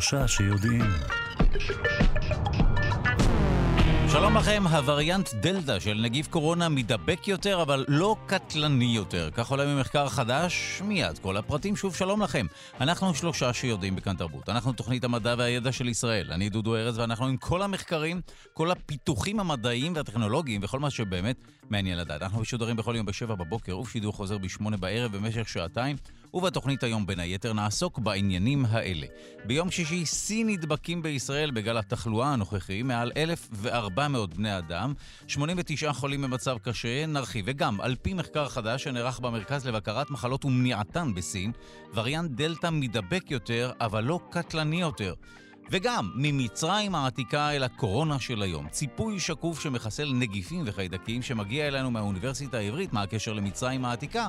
שלושה שיודעים. שלום לכם, הווריאנט דלתא של נגיף קורונה מידבק יותר, אבל לא קטלני יותר. כך עולה ממחקר חדש, מיד כל הפרטים. שוב, שלום לכם. אנחנו שלושה שיודעים בכאן תרבות. אנחנו תוכנית המדע והידע של ישראל. אני דודו ארז, ואנחנו עם כל המחקרים, כל הפיתוחים המדעיים והטכנולוגיים, וכל מה שבאמת מעניין לדעת. אנחנו משודרים בכל יום בשבע בבוקר, ובשידור חוזר בשמונה בערב במשך שעתיים. ובתוכנית היום בין היתר נעסוק בעניינים האלה. ביום שישי שיא נדבקים בישראל בגל התחלואה הנוכחי, מעל 1,400 בני אדם, 89 חולים במצב קשה, נרחיב. וגם, על פי מחקר חדש שנערך במרכז לבקרת מחלות ומניעתן בסין, וריאנט דלתא מידבק יותר, אבל לא קטלני יותר. וגם ממצרים העתיקה אל הקורונה של היום. ציפוי שקוף שמחסל נגיפים וחיידקים שמגיע אלינו מהאוניברסיטה העברית, מה הקשר למצרים העתיקה?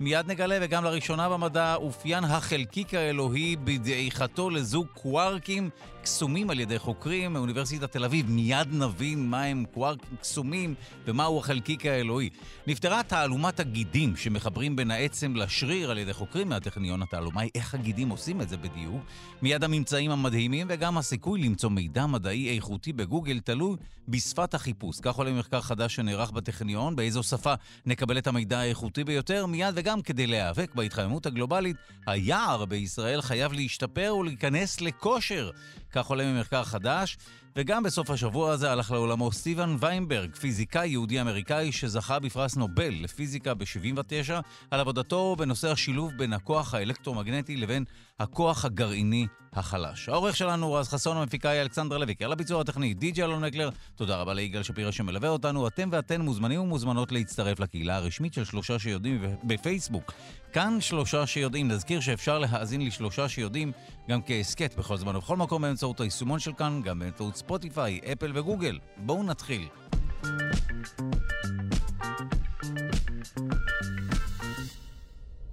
מיד נגלה, וגם לראשונה במדע אופיין החלקיק האלוהי בדעיכתו לזוג קווארקים קסומים על ידי חוקרים מאוניברסיטת תל אביב. מיד נבין מה הם קווארקים קסומים ומהו החלקיק האלוהי. נפתרה תעלומת הגידים שמחברים בין העצם לשריר על ידי חוקרים מהטכניון. התעלומה היא איך הגידים עושים את זה בדיוק. מיד הממצאים המדהימים וגם הסיכוי למצוא מידע מדעי איכותי בגוגל תלוי בשפת החיפוש. כך עולה מחקר חדש שנערך בטכניון, באיזו שפה נקבל את המידע האיכותי ביותר. מיד וגם כדי להיאבק בהתחממות הגלובלית, היער בישראל חייב להשתפר ולהיכנס לכושר. כך עולה ממחקר חדש, וגם בסוף השבוע הזה הלך לעולמו סטיבן ויינברג, פיזיקאי יהודי-אמריקאי שזכה בפרס נובל לפיזיקה ב-79 על עבודתו בנושא השילוב בין הכוח האלקטרומגנטי לבין הכוח הגרעיני החלש. העורך שלנו רז חסון, המפיקה היא אלכסנדר לויק. על הביצוע הטכני די.ג'י אלון מקלר. תודה רבה ליגאל שפירא שמלווה אותנו. אתם ואתן מוזמנים ומוזמנות להצטרף לקהילה הרשמית של שלושה שיודעים בפייסבוק. כאן שלושה שיודעים. נזכיר שאפשר להאזין לשלושה שיודעים גם כהסכת בכל זמן ובכל מקום באמצעות היישומון של כאן, גם באמצעות ספוטיפיי, אפל וגוגל. בואו נתחיל.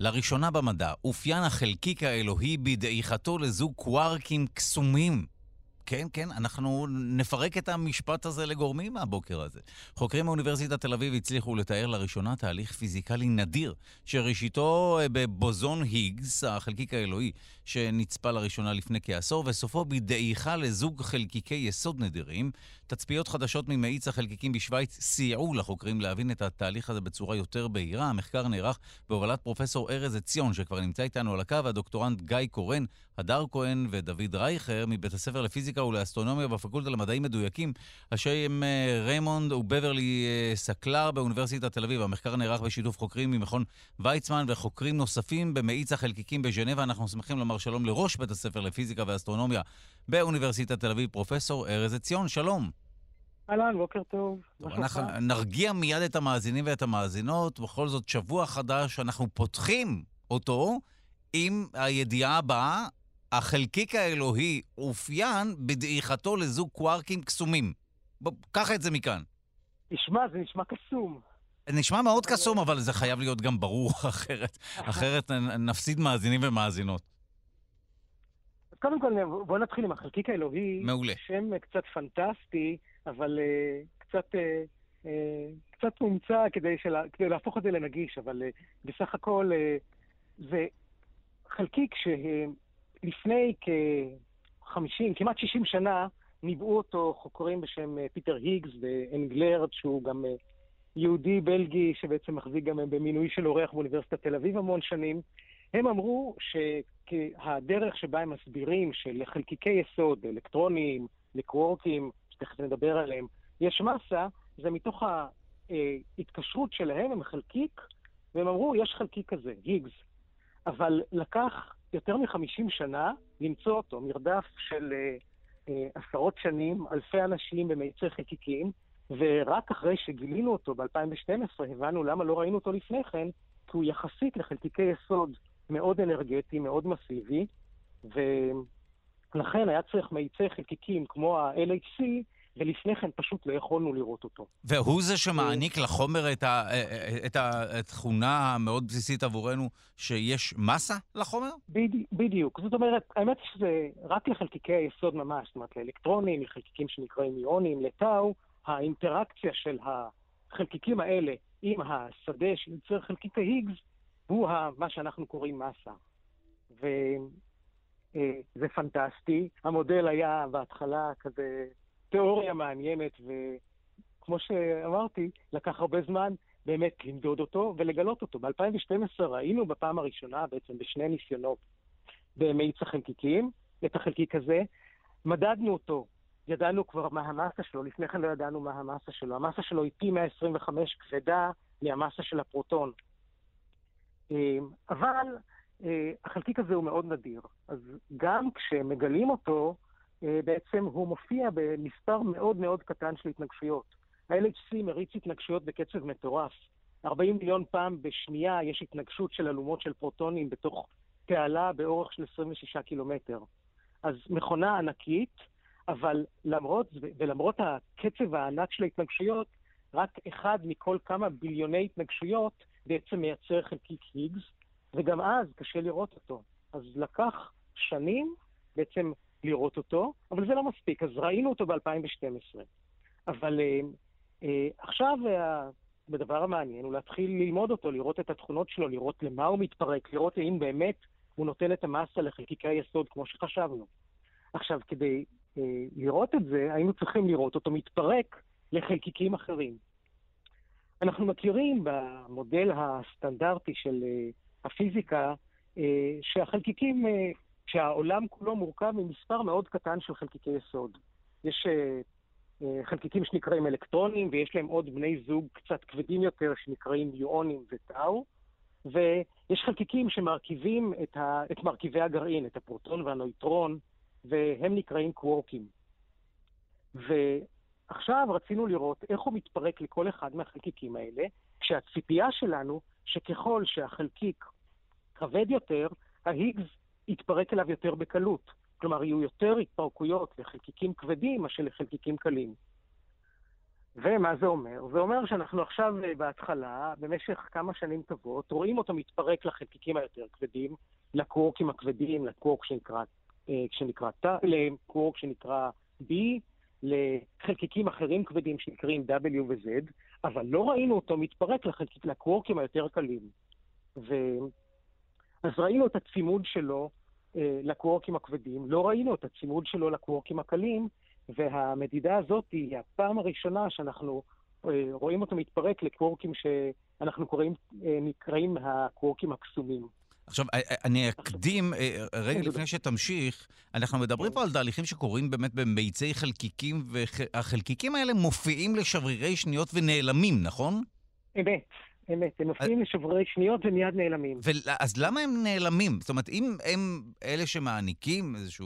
לראשונה במדע אופיין החלקיק האלוהי בדעיכתו לזוג קווארקים קסומים. כן, כן, אנחנו נפרק את המשפט הזה לגורמים מהבוקר הזה. חוקרים מאוניברסיטת תל אביב הצליחו לתאר לראשונה תהליך פיזיקלי נדיר, שראשיתו אה, בבוזון היגס, החלקיק האלוהי, שנצפה לראשונה לפני כעשור, וסופו בדעיכה לזוג חלקיקי יסוד נדירים. תצפיות חדשות ממאיץ החלקיקים בשוויץ סייעו לחוקרים להבין את התהליך הזה בצורה יותר בהירה. המחקר נערך בהובלת פרופסור ארז עציון, שכבר נמצא איתנו על הקו, והדוקטורנט גיא קורן, הדר כהן ודוד רייכר מבית הספר לפיזיקה ולאסטרונומיה בפקולטה למדעים מדויקים, השם אה, ריימונד ובברלי אה, סקלר באוניברסיטת תל אביב. המחקר נערך בשיתוף חוקרים ממכון ויצמן וחוקרים נוספים במאיץ החלקיקים בז'נבה. אנחנו שמחים לומר שלום לראש בית הספר לפיזיקה ואסטרונומיה באוניברסיטת תל אביב, פרופסור ארז עציון. שלום. אהלן, בוקר טוב. טוב אנחנו נרגיע מיד את המאזינים ואת המאזינות. בכל זאת, שבוע חדש, אנחנו פותחים אותו עם הידיעה הבאה, החלקיק האלוהי אופיין בדעיכתו לזוג קווארקים קסומים. בוא, קח את זה מכאן. תשמע, זה נשמע קסום. נשמע מאוד קסום, אבל זה חייב להיות גם ברור, אחרת, אחרת נפסיד מאזינים ומאזינות. אז קודם כל, בוא נתחיל עם החלקיק האלוהי. מעולה. שם קצת פנטסטי, אבל uh, קצת, uh, uh, קצת מומצא כדי, שלה, כדי להפוך את זה לנגיש, אבל uh, בסך הכל uh, זה חלקיק שלפני כ-50, כמעט 60 שנה, ניבאו אותו חוקרים בשם פיטר היגס ואנגלרד, שהוא גם יהודי בלגי שבעצם מחזיק גם במינוי של אורח באוניברסיטת תל אביב המון שנים. הם אמרו שהדרך שבה הם מסבירים שלחלקיקי יסוד, אלקטרונים, לקוורקים, שתכף נדבר עליהם, יש מסה, זה מתוך ההתקשרות שלהם עם חלקיק, והם אמרו, יש חלקיק כזה, היגס. אבל לקח יותר מ-50 שנה למצוא אותו, מרדף של אה, אה, עשרות שנים, אלפי אנשים במאיצי חלקיקים, ורק אחרי שגילינו אותו ב-2012 הבנו למה לא ראינו אותו לפני כן, כי הוא יחסית לחלקיקי יסוד מאוד אנרגטי, מאוד מסיבי, ולכן היה צריך מאיצי חלקיקים כמו ה-LHC, ולפני כן פשוט לא יכולנו לראות אותו. והוא זה שמעניק לחומר את, ה, את התכונה המאוד בסיסית עבורנו, שיש מסה לחומר? בדי, בדיוק. זאת אומרת, האמת שזה רק לחלקיקי היסוד ממש, זאת אומרת, לאלקטרונים, לחלקיקים שנקראים איונים, לטאו, האינטראקציה של החלקיקים האלה עם השדה שיוצר חלקיק ההיגס, הוא מה שאנחנו קוראים מסה. אה, זה פנטסטי. המודל היה בהתחלה כזה תיאוריה מעניינת, וכמו שאמרתי, לקח הרבה זמן באמת למדוד אותו ולגלות אותו. ב-2012 ראינו בפעם הראשונה, בעצם בשני ניסיונות במאיץ החלקיקים, את החלקיק הזה, מדדנו אותו, ידענו כבר מה המסה שלו, לפני כן לא ידענו מה המסה שלו. המסה שלו היא פי 125 כבדה מהמסה של הפרוטון. אה, אבל אה, החלקיק הזה הוא מאוד נדיר, אז גם כשמגלים אותו, אה, בעצם הוא מופיע במספר מאוד מאוד קטן של התנגשויות. ה-LHC מריץ התנגשויות בקצב מטורף. 40 מיליון פעם בשנייה יש התנגשות של אלומות של פרוטונים בתוך תעלה באורך של 26 קילומטר. אז מכונה ענקית, אבל למרות, ולמרות הקצב הענק של ההתנגשויות, רק אחד מכל כמה ביליוני התנגשויות בעצם מייצר חלקיק היגס, וגם אז קשה לראות אותו. אז לקח שנים בעצם לראות אותו, אבל זה לא מספיק, אז ראינו אותו ב-2012. אבל אה, אה, עכשיו אה, הדבר המעניין הוא להתחיל ללמוד אותו, לראות את התכונות שלו, לראות למה הוא מתפרק, לראות האם באמת הוא נותן את המסה לחלקיקי היסוד כמו שחשבנו. עכשיו, כדי אה, לראות את זה, היינו צריכים לראות אותו מתפרק לחלקיקים אחרים. אנחנו מכירים במודל הסטנדרטי של אה, הפיזיקה, אה, שהחלקיקים, אה, שהעולם כולו מורכב ממספר מאוד קטן של חלקיקי יסוד. יש חלקיקים שנקראים אלקטרונים, ויש להם עוד בני זוג קצת כבדים יותר שנקראים מיואונים וטאו, ויש חלקיקים שמרכיבים את, ה, את מרכיבי הגרעין, את הפרוטון והנויטרון, והם נקראים קוורקים. ועכשיו רצינו לראות איך הוא מתפרק לכל אחד מהחלקיקים האלה, כשהציפייה שלנו שככל שהחלקיק כבד יותר, ההיגס יתפרק אליו יותר בקלות. כלומר, יהיו יותר התפרקויות לחלקיקים כבדים מאשר לחלקיקים קלים. ומה זה אומר? זה אומר שאנחנו עכשיו אה, בהתחלה, במשך כמה שנים טובות, רואים אותו מתפרק לחלקיקים היותר כבדים, לקוורקים הכבדים, לקוורק שנקרא, אה, שנקרא, שנקרא B, לחלקיקים אחרים כבדים שנקראים W ו-Z, אבל לא ראינו אותו מתפרק לחלקיק, לקוורקים היותר קלים. ו... אז ראינו את הצימוד שלו אה, לקוורקים הכבדים, לא ראינו את הצימוד שלו לקוורקים הקלים, והמדידה הזאת היא הפעם הראשונה שאנחנו אה, רואים אותו מתפרק לקוורקים שאנחנו קוראים, אה, נקראים הקוורקים הקסומים. עכשיו, אה, אה, אני אקדים, אה, רגע לפני שתמשיך, אנחנו מדברים פה על תהליכים שקורים באמת במיצי חלקיקים, והחלקיקים האלה מופיעים לשברירי שניות ונעלמים, נכון? אמת. אמת, הם מופיעים לשוברי שניות ומיד נעלמים. אז למה הם נעלמים? זאת אומרת, אם הם אלה שמעניקים איזושהי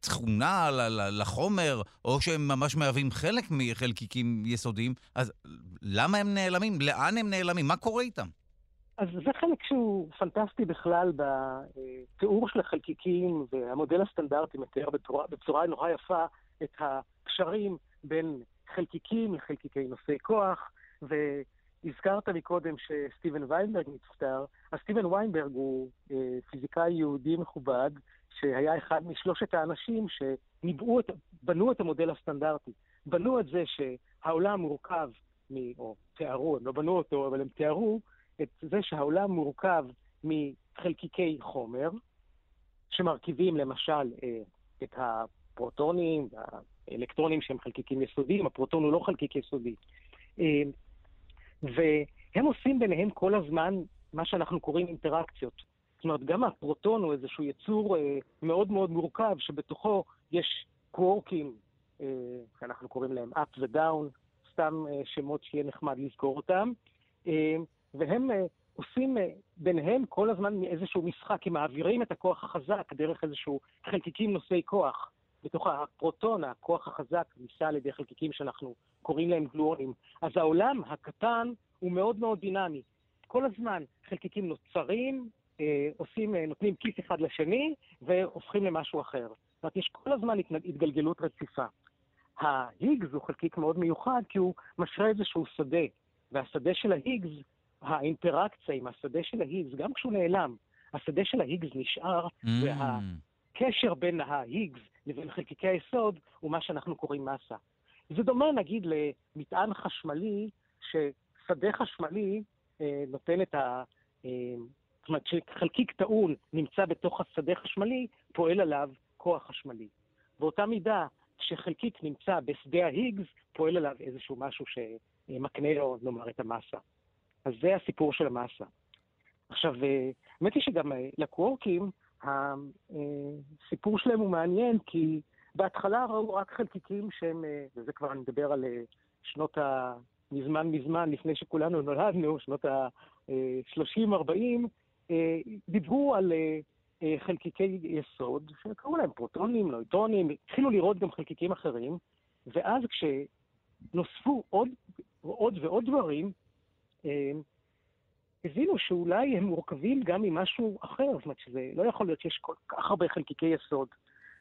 תכונה לחומר, או שהם ממש מהווים חלק מחלקיקים יסודיים, אז למה הם נעלמים? לאן הם נעלמים? מה קורה איתם? אז זה חלק שהוא פנטסטי בכלל בתיאור של החלקיקים, והמודל הסטנדרטי מתאר בצורה, נורא יפה את הקשרים בין חלקיקים לחלקיקי נושאי כוח, והזכרת מקודם שסטיבן ויינברג נפטר, אז סטיבן ויינברג הוא אה, פיזיקאי יהודי מכובד, שהיה אחד משלושת האנשים שבנו את, את המודל הסטנדרטי. בנו את זה שהעולם מורכב מ... או תיארו, הם לא בנו אותו, אבל הם תיארו את זה שהעולם מורכב מחלקיקי חומר, שמרכיבים למשל אה, את הפרוטונים והאלקטרונים שהם חלקיקים יסודיים, הפרוטון הוא לא חלקיק יסודי. אה, והם עושים ביניהם כל הזמן מה שאנחנו קוראים אינטראקציות. זאת אומרת, גם הפרוטון הוא איזשהו יצור אה, מאוד מאוד מורכב, שבתוכו יש קוורקים, שאנחנו קוראים להם up ו-down, סתם שמות שיהיה נחמד לזכור אותם. והם uh, עושים uh, ביניהם כל הזמן איזשהו משחק, הם מעבירים את הכוח החזק דרך איזשהו חלקיקים נושאי כוח. בתוך הפרוטון, הכוח החזק ניסה על ידי חלקיקים שאנחנו קוראים להם גלואונים. אז העולם הקטן הוא מאוד מאוד דינמי. כל הזמן חלקיקים נוצרים, אה, עושים, אה, נותנים כיס אחד לשני והופכים למשהו אחר. זאת אומרת, יש כל הזמן התגלגלות רציפה. ההיגס הוא חלקיק מאוד מיוחד כי הוא משרה איזשהו שדה, והשדה של ההיגס האינטראקציה עם השדה של ההיגס, גם כשהוא נעלם, השדה של ההיגס נשאר, mm. והקשר בין ההיגס לבין חלקיקי היסוד הוא מה שאנחנו קוראים מסה. זה דומה נגיד למטען חשמלי, ששדה חשמלי אה, נותן את ה... אה, זאת אומרת, כשחלקיק טעון נמצא בתוך השדה חשמלי, פועל עליו כוח חשמלי. באותה מידה, כשחלקיק נמצא בשדה ההיגס, פועל עליו איזשהו משהו שמקנה לו, נאמר, את המסה. אז זה הסיפור של המסה. עכשיו, האמת היא שגם לקוורקים, הסיפור שלהם הוא מעניין, כי בהתחלה ראו רק חלקיקים שהם, וזה כבר אני מדבר על שנות ה... מזמן מזמן, לפני שכולנו נולדנו, שנות ה-30-40, דיברו על חלקיקי יסוד, שקראו להם פרוטונים, נויטרונים, התחילו לראות גם חלקיקים אחרים, ואז כשנוספו עוד, עוד ועוד דברים, הבינו שאולי הם מורכבים גם ממשהו אחר, זאת אומרת שזה לא יכול להיות שיש כל כך הרבה חלקיקי יסוד.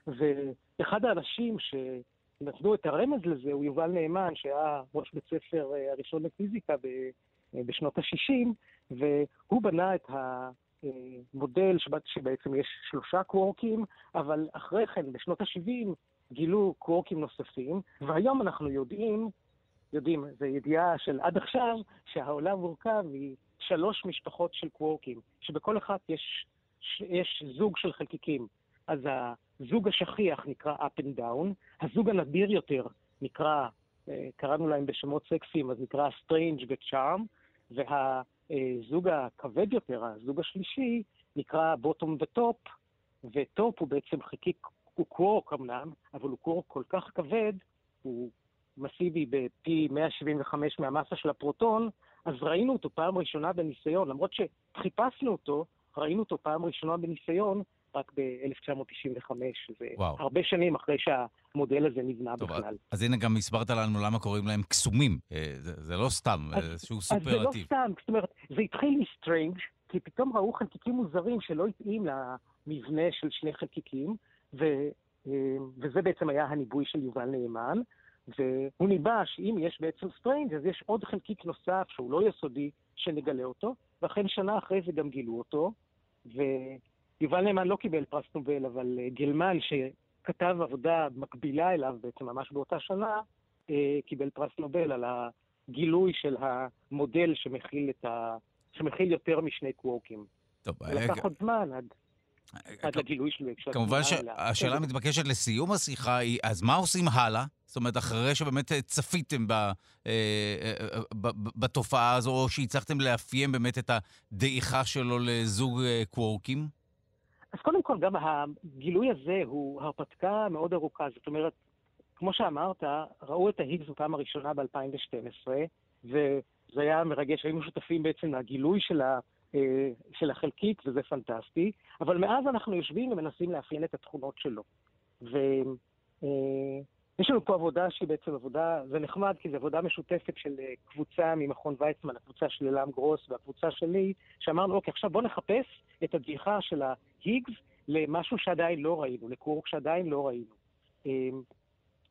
ואחד האנשים שנתנו את הרמז לזה הוא יובל נאמן, שהיה ראש בית ספר אה, הראשון לפיזיקה אה, בשנות ה-60, והוא בנה את המודל שבעצם יש שלושה קוורקים, אבל אחרי כן, בשנות ה-70, גילו קוורקים נוספים, והיום אנחנו יודעים, יודעים, זו ידיעה של עד עכשיו, שהעולם מורכב שלוש משפחות של קוורקים, שבכל אחת יש, יש זוג של חלקיקים. אז הזוג השכיח נקרא up and down, הזוג הנדיר יותר נקרא, אה, קראנו להם בשמות סקסיים, אז נקרא strange ו-charm, והזוג הכבד יותר, הזוג השלישי, נקרא bottom ו- top, ו- top הוא בעצם חלקיק, הוא קוורק אמנם, אבל הוא קוורק כל כך כבד, הוא מסיבי בפי 175 מהמסה של הפרוטון, אז ראינו אותו פעם ראשונה בניסיון, למרות שחיפשנו אותו, ראינו אותו פעם ראשונה בניסיון רק ב-1995, זה וואו. הרבה שנים אחרי שהמודל הזה נבנה טוב, בכלל. אז הנה גם הסברת לנו למה קוראים להם קסומים, אה, זה, זה לא סתם, זה איזשהו סופרלטיב. אז זה לא סתם, זאת אומרת, זה התחיל מ strange, כי פתאום ראו חלקיקים מוזרים שלא התאים למבנה של שני חלקיקים, ו, אה, וזה בעצם היה הניבוי של יובל נאמן. והוא ניבא שאם יש בעצם strange אז יש עוד חלקיק נוסף שהוא לא יסודי שנגלה אותו, ואכן שנה אחרי זה גם גילו אותו, ויובל נאמן לא קיבל פרס נובל, אבל אה, גלמן שכתב עבודה מקבילה אליו בעצם ממש באותה שנה, אה, קיבל פרס נובל על הגילוי של המודל שמכיל, ה... שמכיל יותר משני קוורקים. טוב, ולקח עוד זמן עד... עד לגילוי שלו. כמובן שהשאלה המתבקשת לסיום השיחה היא, אז מה עושים הלאה? זאת אומרת, אחרי שבאמת צפיתם ב, אה, אה, אה, בתופעה הזו, או שהצלחתם לאפיין באמת את הדעיכה שלו לזוג קוורקים? אז קודם כל, גם הגילוי הזה הוא הרפתקה מאוד ארוכה. זאת אומרת, כמו שאמרת, ראו את ההיגס בפעם הראשונה ב-2012, וזה היה מרגש, היינו שותפים בעצם לגילוי של ה... אה, של החלקיק, וזה פנטסטי, אבל מאז אנחנו יושבים ומנסים לאפיין את התכונות שלו. ויש אה, לנו פה עבודה שהיא בעצם עבודה, זה נחמד כי זו עבודה משותפת של אה, קבוצה ממכון ויצמן, הקבוצה של אלעם גרוס והקבוצה שלי, שאמרנו, אוקיי, עכשיו בואו נחפש את הדעיכה של ההיגס למשהו שעדיין לא ראינו, לקורק שעדיין לא ראינו.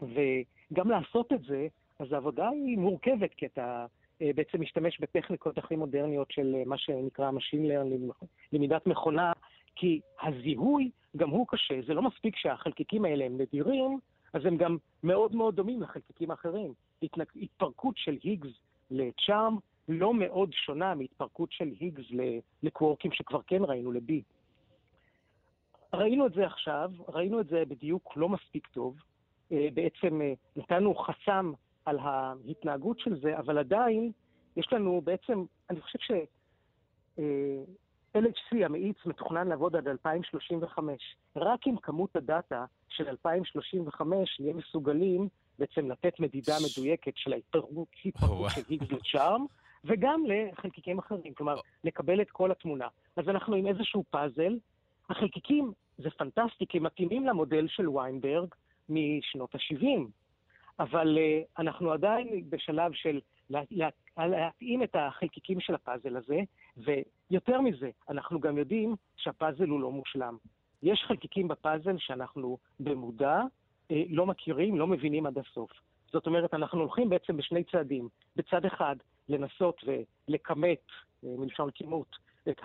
וגם לעשות את זה, אז העבודה היא מורכבת, כי אתה... אה, בעצם משתמש בטכניקות הכי מודרניות של אה, מה שנקרא Machine Learning, למידת מכונה, כי הזיהוי גם הוא קשה. זה לא מספיק שהחלקיקים האלה הם נדירים, אז הם גם מאוד מאוד דומים לחלקיקים האחרים. התפרקות של היגס לצ'ארם לא מאוד שונה מהתפרקות של היגס לקוורקים שכבר כן ראינו, ל-B. ראינו את זה עכשיו, ראינו את זה בדיוק לא מספיק טוב. אה, בעצם נתנו חסם על ההתנהגות של זה, אבל עדיין יש לנו בעצם, אני חושב ש... אה, LHC, המאיץ, מתוכנן לעבוד עד 2035. רק עם כמות הדאטה של 2035 נהיה מסוגלים בעצם לתת מדידה מדויקת של ההתפרקות של היגס לצ'ארם, וגם לחלקיקים אחרים, כלומר, לקבל את כל התמונה. אז אנחנו עם איזשהו פאזל. החלקיקים, זה פנטסטי, כי הם מתאימים למודל של ויינברג משנות ה-70. אבל uh, אנחנו עדיין בשלב של לה, לה, להתאים את החלקיקים של הפאזל הזה, ויותר מזה, אנחנו גם יודעים שהפאזל הוא לא מושלם. יש חלקיקים בפאזל שאנחנו במודע uh, לא מכירים, לא מבינים עד הסוף. זאת אומרת, אנחנו הולכים בעצם בשני צעדים. בצד אחד, לנסות ולכמת, uh, מלשון כימות, את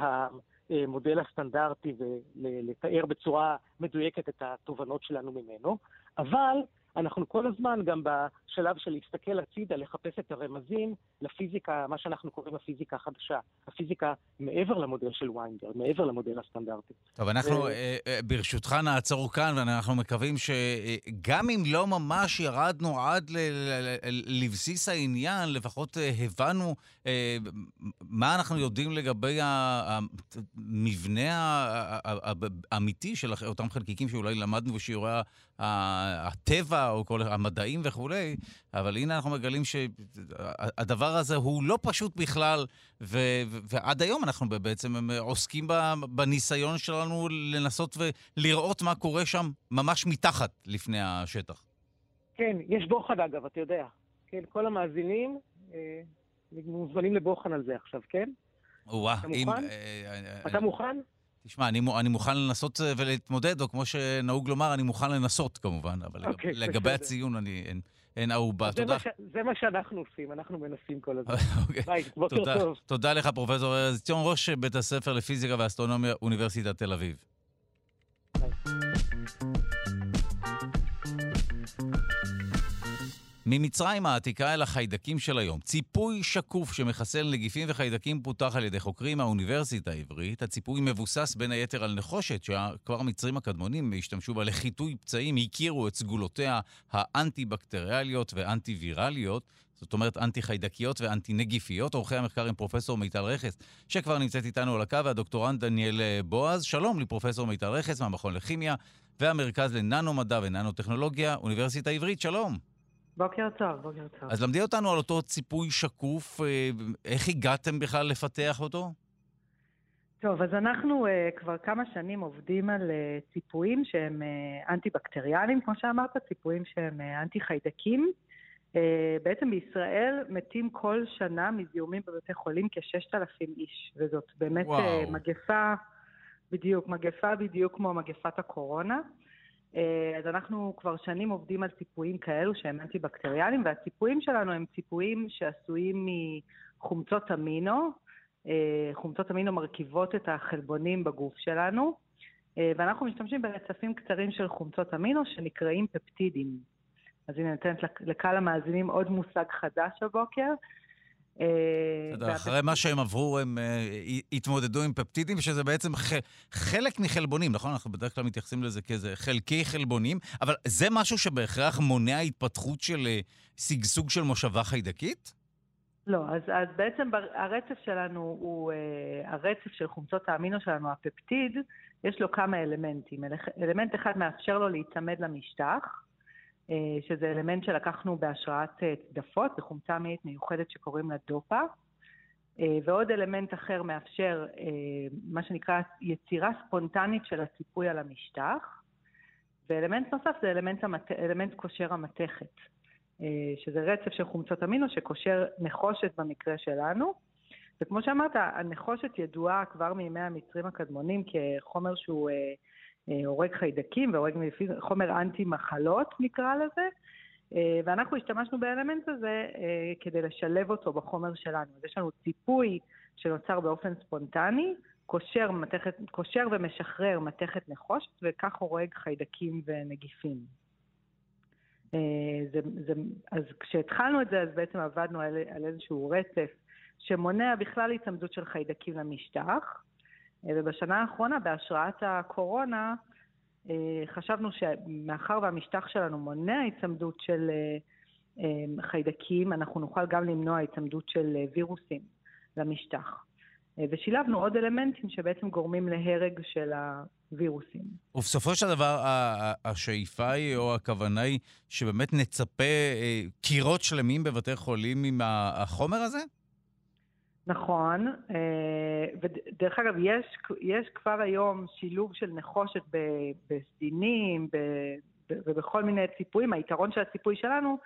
המודל הסטנדרטי ולתאר בצורה מדויקת את התובנות שלנו ממנו, אבל אנחנו כל הזמן גם בשלב של להסתכל הצידה, לחפש את הרמזים לפיזיקה, מה שאנחנו קוראים הפיזיקה החדשה. הפיזיקה מעבר למודל של ויינברג, מעבר למודל הסטנדרטי. טוב, אנחנו אה, אה, ברשותך נעצור כאן, ואנחנו מקווים שגם אם לא ממש ירדנו עד לבסיס העניין, לפחות הבנו מה אנחנו יודעים לגבי המבנה האמיתי של אותם חלקיקים שאולי למדנו בשיעורי הטבע או כל המדעים וכולי, אבל הנה אנחנו מגלים שהדבר הזה הוא לא פשוט בכלל, ו, ועד היום אנחנו בעצם עוסקים בניסיון שלנו לנסות ולראות מה קורה שם ממש מתחת לפני השטח. כן, יש בוחן אגב, אתה יודע. כן, כל המאזינים אה, מוזמנים לבוחן על זה עכשיו, כן? או-אה, אתה מוכן? אם, אה, אה, אתה מוכן? תשמע, אני, אני מוכן לנסות אה, ולהתמודד, או כמו שנהוג לומר, אני מוכן לנסות כמובן, אבל okay, אוקיי, לגב, לגבי הציון אני, אין, אין ערובה. תודה. ש, זה מה שאנחנו עושים, אנחנו מנסים כל הזמן. okay. ביי, בוקר תודה, טוב. תודה לך, פרופ' ארז עציון, ראש בית הספר לפיזיקה ואסטרונומיה, אוניברסיטת תל אביב. ביי. ממצרים העתיקה אל החיידקים של היום. ציפוי שקוף שמחסל נגיפים וחיידקים פותח על ידי חוקרים מהאוניברסיטה העברית. הציפוי מבוסס בין היתר על נחושת, שכבר המצרים הקדמונים השתמשו בה לחיטוי פצעים, הכירו את סגולותיה האנטי-בקטריאליות ואנטי-וירליות. זאת אומרת אנטי-חיידקיות ואנטי-נגיפיות. עורכי המחקר הם פרופסור מיטל רכס, שכבר נמצאת איתנו על הקו, והדוקטורנט דניאל בועז. שלום לפרופסור מיטל רכס מהמכון לכימיה והמרכז לננו-מדע וננו-טכנולוגיה, אוניברסיטה העברית. שלום. בוקר טוב, בוקר טוב. אז למדי אותנו על אותו ציפוי שקוף, אה, איך הגעתם בכלל לפתח אותו? טוב, אז אנחנו uh, כבר כמה שנים עובדים על uh, ציפויים שהם uh, אנטי-בקטריאליים, כמו שאמרת, ציפויים שהם uh, אנטי-חיידקים. Uh, בעצם בישראל מתים כל שנה מזיהומים בבתי חולים כ-6,000 איש, וזאת באמת uh, מגפה, בדיוק, מגפה בדיוק כמו מגפת הקורונה. אה, אז אנחנו כבר שנים עובדים על ציפויים כאלו שהם אנטי-בקטריאליים, והציפויים שלנו הם ציפויים שעשויים מחומצות אמינו. אה, חומצות אמינו מרכיבות את החלבונים בגוף שלנו, אה, ואנחנו משתמשים ברצפים קצרים של חומצות אמינו שנקראים פפטידים. אז הנה, נותנת לקהל המאזינים עוד מושג חדש הבוקר. אה, אחרי מה שהם עברו, הם אה, התמודדו עם פפטידים, שזה בעצם חלק מחלבונים, נכון? אנחנו בדרך כלל מתייחסים לזה כאיזה חלקי חלבונים, אבל זה משהו שבהכרח מונע התפתחות של אה, שגשוג של מושבה חיידקית? לא, אז, אז בעצם הרצף שלנו הוא, הרצף של חומצות האמינו שלנו, הפפטיד, יש לו כמה אלמנטים. אלמנט אחד מאפשר לו להיצמד למשטח, שזה אלמנט שלקחנו בהשראת אה, צדפות, זו חומצה אמינית מיוחדת שקוראים לה דופה. אה, ועוד אלמנט אחר מאפשר מה שנקרא יצירה ספונטנית של הציפוי על המשטח. ואלמנט נוסף זה אלמנט, המת... אלמנט קושר המתכת, שזה רצף של חומצות אמינו שקושר נחושת במקרה שלנו. וכמו שאמרת, הנחושת ידועה כבר מימי המצרים הקדמונים כחומר שהוא אה, הורג חיידקים והורג חומר אנטי מחלות נקרא לזה, אה, ואנחנו השתמשנו באלמנט הזה אה, כדי לשלב אותו בחומר שלנו. אז יש לנו ציפוי שנוצר באופן ספונטני, קושר, מתכת, קושר ומשחרר מתכת נחושת, וכך הורג חיידקים ונגיפים. זה, זה, אז כשהתחלנו את זה, אז בעצם עבדנו על, על איזשהו רצף שמונע בכלל התעמדות של חיידקים למשטח, ובשנה האחרונה, בהשראת הקורונה, אה, חשבנו שמאחר והמשטח שלנו מונע היצמדות של אה, אה, חיידקים, אנחנו נוכל גם למנוע היצמדות של וירוסים למשטח. ושילבנו עוד אלמנטים שבעצם גורמים להרג של הווירוסים. ובסופו של דבר, השאיפה היא, או הכוונה היא, שבאמת נצפה קירות שלמים בבתי חולים עם החומר הזה? נכון, אה, ודרך אגב, יש, יש כבר היום שילוב של נחושת בסדינים ובכל מיני ציפויים. היתרון של הציפוי שלנו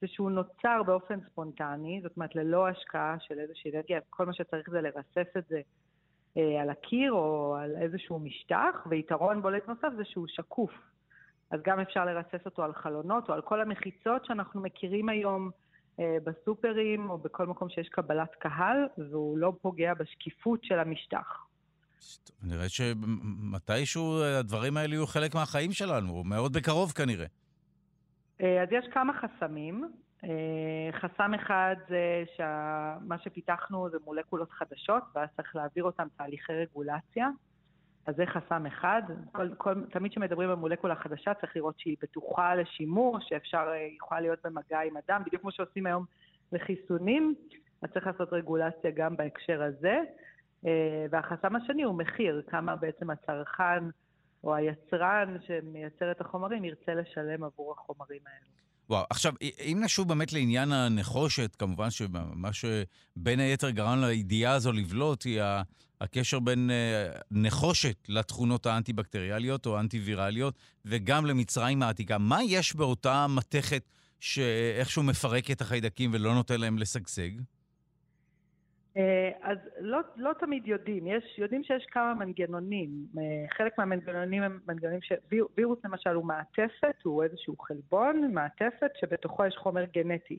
זה שהוא נוצר באופן ספונטני, זאת אומרת ללא השקעה של איזושהי אנרגיה, כל מה שצריך זה לרסס את זה אה, על הקיר או על איזשהו משטח, ויתרון בולט נוסף זה שהוא שקוף. אז גם אפשר לרסס אותו על חלונות או על כל המחיצות שאנחנו מכירים היום בסופרים או בכל מקום שיש קבלת קהל, והוא לא פוגע בשקיפות של המשטח. נראה שמתישהו הדברים האלה יהיו חלק מהחיים שלנו, מאוד בקרוב כנראה. אז יש כמה חסמים. חסם אחד זה שמה שפיתחנו זה מולקולות חדשות, ואז צריך להעביר אותם תהליכי רגולציה. אז זה חסם אחד. כל, כל, תמיד כשמדברים על מולקולה חדשה צריך לראות שהיא בטוחה לשימוש, שאפשר, יכולה להיות במגע עם אדם, בדיוק כמו שעושים היום לחיסונים, אז צריך לעשות רגולציה גם בהקשר הזה. אה, והחסם השני הוא מחיר, כמה בעצם הצרכן או היצרן שמייצר את החומרים ירצה לשלם עבור החומרים האלו. וואו, עכשיו, אם נשוב באמת לעניין הנחושת, כמובן שמה שבין היתר גרם לידיעה הזו לבלוט היא הקשר בין אה, נחושת לתכונות האנטי-בקטריאליות או האנטי-ויראליות, וגם למצרים העתיקה. מה יש באותה מתכת שאיכשהו מפרק את החיידקים ולא נותן להם לשגשג? אה, אז לא, לא תמיד יודעים, יש, יודעים שיש כמה מנגנונים. אה, חלק מהמנגנונים הם מנגנונים שווירוס למשל הוא מעטפת, הוא איזשהו חלבון, מעטפת, שבתוכו יש חומר גנטי.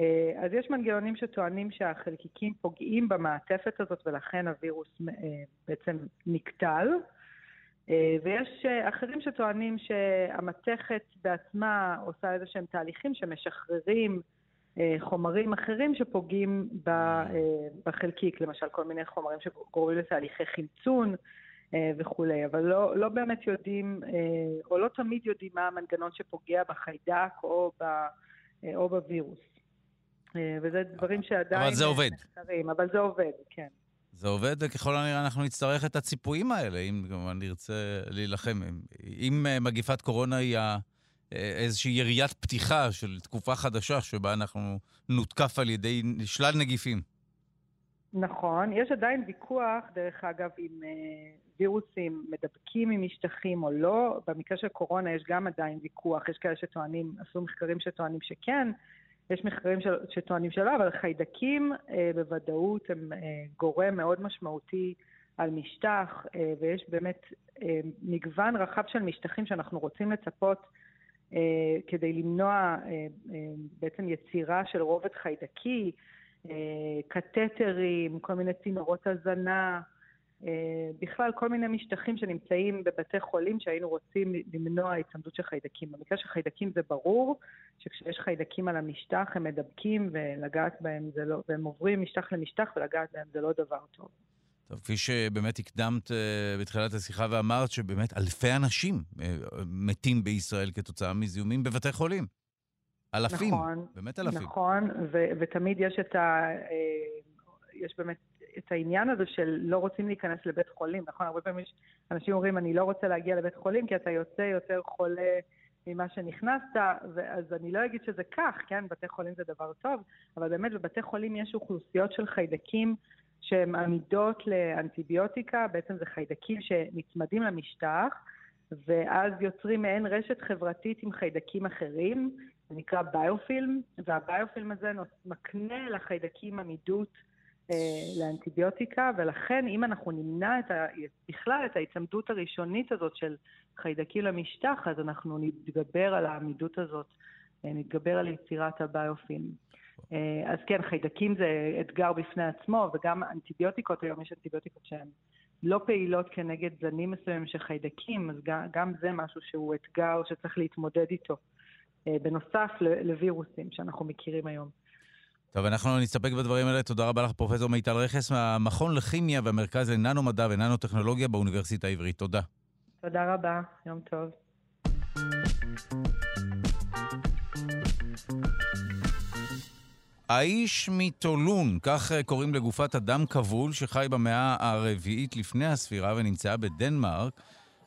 אה, אז יש מנגנונים שטוענים שהחלקיקים פוגעים במעטפת הזאת ולכן הווירוס בעצם נקטל. ויש אחרים שטוענים שהמתכת בעצמה עושה איזה שהם תהליכים שמשחררים חומרים אחרים שפוגעים אה, בחלקיק, למשל כל מיני חומרים שגורמים לתהליכי חמצון אה, וכולי, אבל לא, לא באמת יודעים, או לא תמיד יודעים מה המנגנון שפוגע בחיידק או, ב, או בווירוס. וזה דברים שעדיין... אבל זה עובד. נחקרים, אבל זה עובד, כן. זה עובד, וככל הנראה אנחנו נצטרך את הציפויים האלה, אם כמובן נרצה להילחם. אם מגיפת קורונה היא איזושהי יריית פתיחה של תקופה חדשה שבה אנחנו נותקף על ידי שלל נגיפים. נכון, יש עדיין ויכוח, דרך אגב, אם אה, וירוסים מדבקים ממשטחים או לא. במקרה של קורונה יש גם עדיין ויכוח, יש כאלה שטוענים, עשו מחקרים שטוענים שכן, יש מחקרים שטוענים שלא, אבל חיידקים אה, בוודאות הם אה, גורם מאוד משמעותי על משטח, ויש באמת מגוון רחב של משטחים שאנחנו רוצים לצפות אה, כדי למנוע אה, אה, בעצם יצירה של רובד חיידקי, קתטרים, כל מיני צינורות הזנה, בכלל כל מיני משטחים שנמצאים בבתי חולים שהיינו רוצים למנוע הצמדות של חיידקים. במקרה של חיידקים זה ברור שכשיש חיידקים על המשטח הם מדבקים ולגעת בהם זה לא, והם עוברים משטח למשטח ולגעת בהם זה לא דבר טוב. טוב, כפי שבאמת הקדמת uh, בתחילת השיחה ואמרת שבאמת אלפי אנשים uh, מתים בישראל כתוצאה מזיהומים בבתי חולים. אלפים, נכון, באמת אלפים. נכון, ו- ותמיד יש את ה... Uh, יש באמת את העניין הזה של לא רוצים להיכנס לבית חולים, נכון? הרבה פעמים אנשים אומרים, אני לא רוצה להגיע לבית חולים כי אתה יוצא יותר חולה ממה שנכנסת, אז אני לא אגיד שזה כך, כן? בתי חולים זה דבר טוב, אבל באמת בבתי חולים יש אוכלוסיות של חיידקים שהן עמידות לאנטיביוטיקה, בעצם זה חיידקים שנצמדים למשטח, ואז יוצרים מעין רשת חברתית עם חיידקים אחרים, זה נקרא ביופילם, והביופילם הזה מקנה לחיידקים עמידות אה, לאנטיביוטיקה, ולכן אם אנחנו נמנע את ה, בכלל את ההצמדות הראשונית הזאת של חיידקים למשטח, אז אנחנו נתגבר על העמידות הזאת, אה, נתגבר על יצירת הביופילם. אה, אז כן, חיידקים זה אתגר בפני עצמו, וגם אנטיביוטיקות, היום יש אנטיביוטיקות שהן לא פעילות כנגד זנים מסוימים של חיידקים, אז גם, גם זה משהו שהוא אתגר שצריך להתמודד איתו, אה, בנוסף לווירוסים שאנחנו מכירים היום. טוב, אנחנו נסתפק בדברים האלה. תודה רבה לך, פרופ' מיטל רכס, מהמכון לכימיה והמרכז לננו-מדע וננו-טכנולוגיה באוניברסיטה העברית. תודה. תודה רבה, יום טוב. האיש מטולון, כך אה, קוראים לגופת אדם כבול שחי במאה הרביעית לפני הספירה ונמצאה בדנמרק.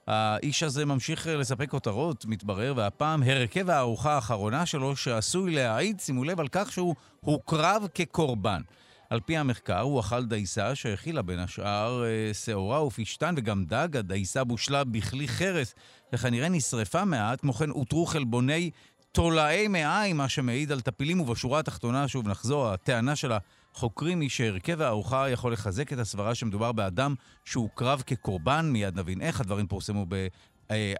האיש הזה ממשיך אה, לספק כותרות, מתברר, והפעם הרכב הארוחה האחרונה שלו שעשוי להעיד, שימו לב, על כך שהוא הוקרב כקורבן. על פי המחקר, הוא אכל דייסה שהכילה בין השאר אה, שעורה ופשתן וגם דג. הדייסה בושלה בכלי חרס וכנראה נשרפה מעט. כמו כן, אותרו חלבוני תולעי מעיים, מה שמעיד על טפילים, ובשורה התחתונה, שוב נחזור, הטענה של החוקרים היא שהרכב הארוחה יכול לחזק את הסברה שמדובר באדם שהוקרב כקורבן, מיד נבין איך הדברים פורסמו ב...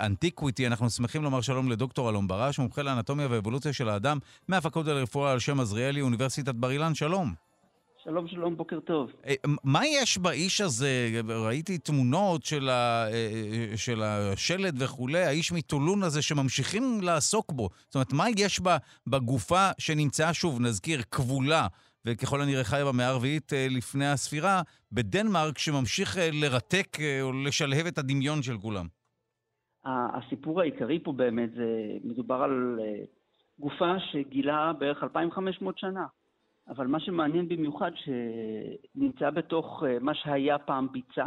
אנטיקוויטי. אנחנו שמחים לומר שלום לדוקטור אלון ברש, מומחה לאנטומיה ואבולוציה של האדם מהפקולטה לרפואה על שם עזריאלי, אוניברסיטת בר אילן. שלום. שלום, שלום, בוקר טוב. אה, מה יש באיש הזה? ראיתי תמונות של, ה, אה, של השלד וכולי, האיש מטולון הזה שממשיכים לעסוק בו. זאת אומרת, מה יש בגופה שנמצאה, שוב, נזכיר, כבולה, וככל הנראה חיה במאה הרביעית אה, לפני הספירה, בדנמרק, שממשיך לרתק או לשלהב את הדמיון של כולם? הסיפור העיקרי פה באמת זה, מדובר על גופה שגילה בערך 2,500 שנה. אבל מה שמעניין במיוחד, שנמצא בתוך אה, מה שהיה פעם ביצה,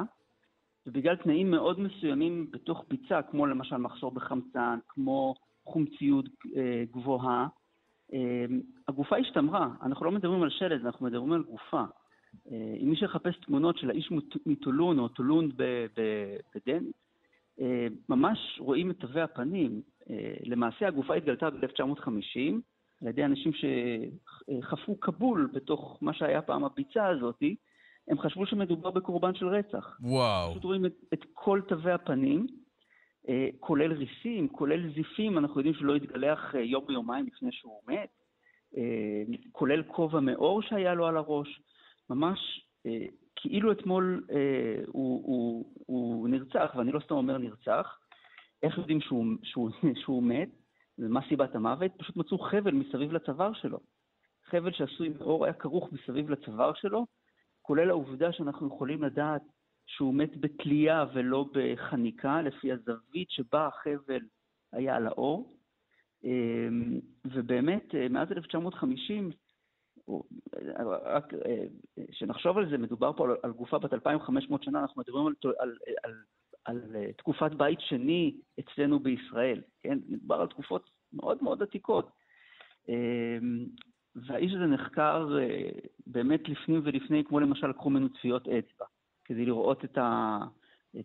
ובגלל תנאים מאוד מסוימים בתוך ביצה, כמו למשל מחסור בחמצן, כמו חומציות אה, גבוהה, אה, הגופה השתמרה. אנחנו לא מדברים על שלד, אנחנו מדברים על גופה. אם מי שיחפש תמונות של האיש מטולון או טולון בדן, ממש רואים את תווי הפנים. למעשה הגופה התגלתה ב-1950, על ידי אנשים שחפרו כבול בתוך מה שהיה פעם הביצה הזאת, הם חשבו שמדובר בקורבן של רצח. וואו. פשוט רואים את, את כל תווי הפנים, אה, כולל ריסים, כולל זיפים, אנחנו יודעים שלא התגלח אה, יום או יומיים לפני שהוא מת, אה, כולל כובע מאור שהיה לו על הראש, ממש כאילו אתמול הוא, הוא, הוא נרצח, ואני לא סתם אומר נרצח, איך יודעים שהוא, שהוא, שהוא מת? ומה סיבת המוות? פשוט מצאו חבל מסביב לצוואר שלו. חבל שעשוי מאור היה כרוך מסביב לצוואר שלו, כולל העובדה שאנחנו יכולים לדעת שהוא מת בתלייה ולא בחניקה, לפי הזווית שבה החבל היה על האור. אמ, ובאמת, אה, מאז 1950, רק אה, שנחשוב על זה, מדובר פה על גופה בת 2,500 שנה, אנחנו מדברים על, על, על על אה, תקופת בית שני אצלנו בישראל, כן? מדובר על תקופות מאוד מאוד עתיקות. אמ, והאיש הזה נחקר אה, באמת לפנים ולפני, כמו למשל לקחו ממנו טביעות אצבע, כדי לראות את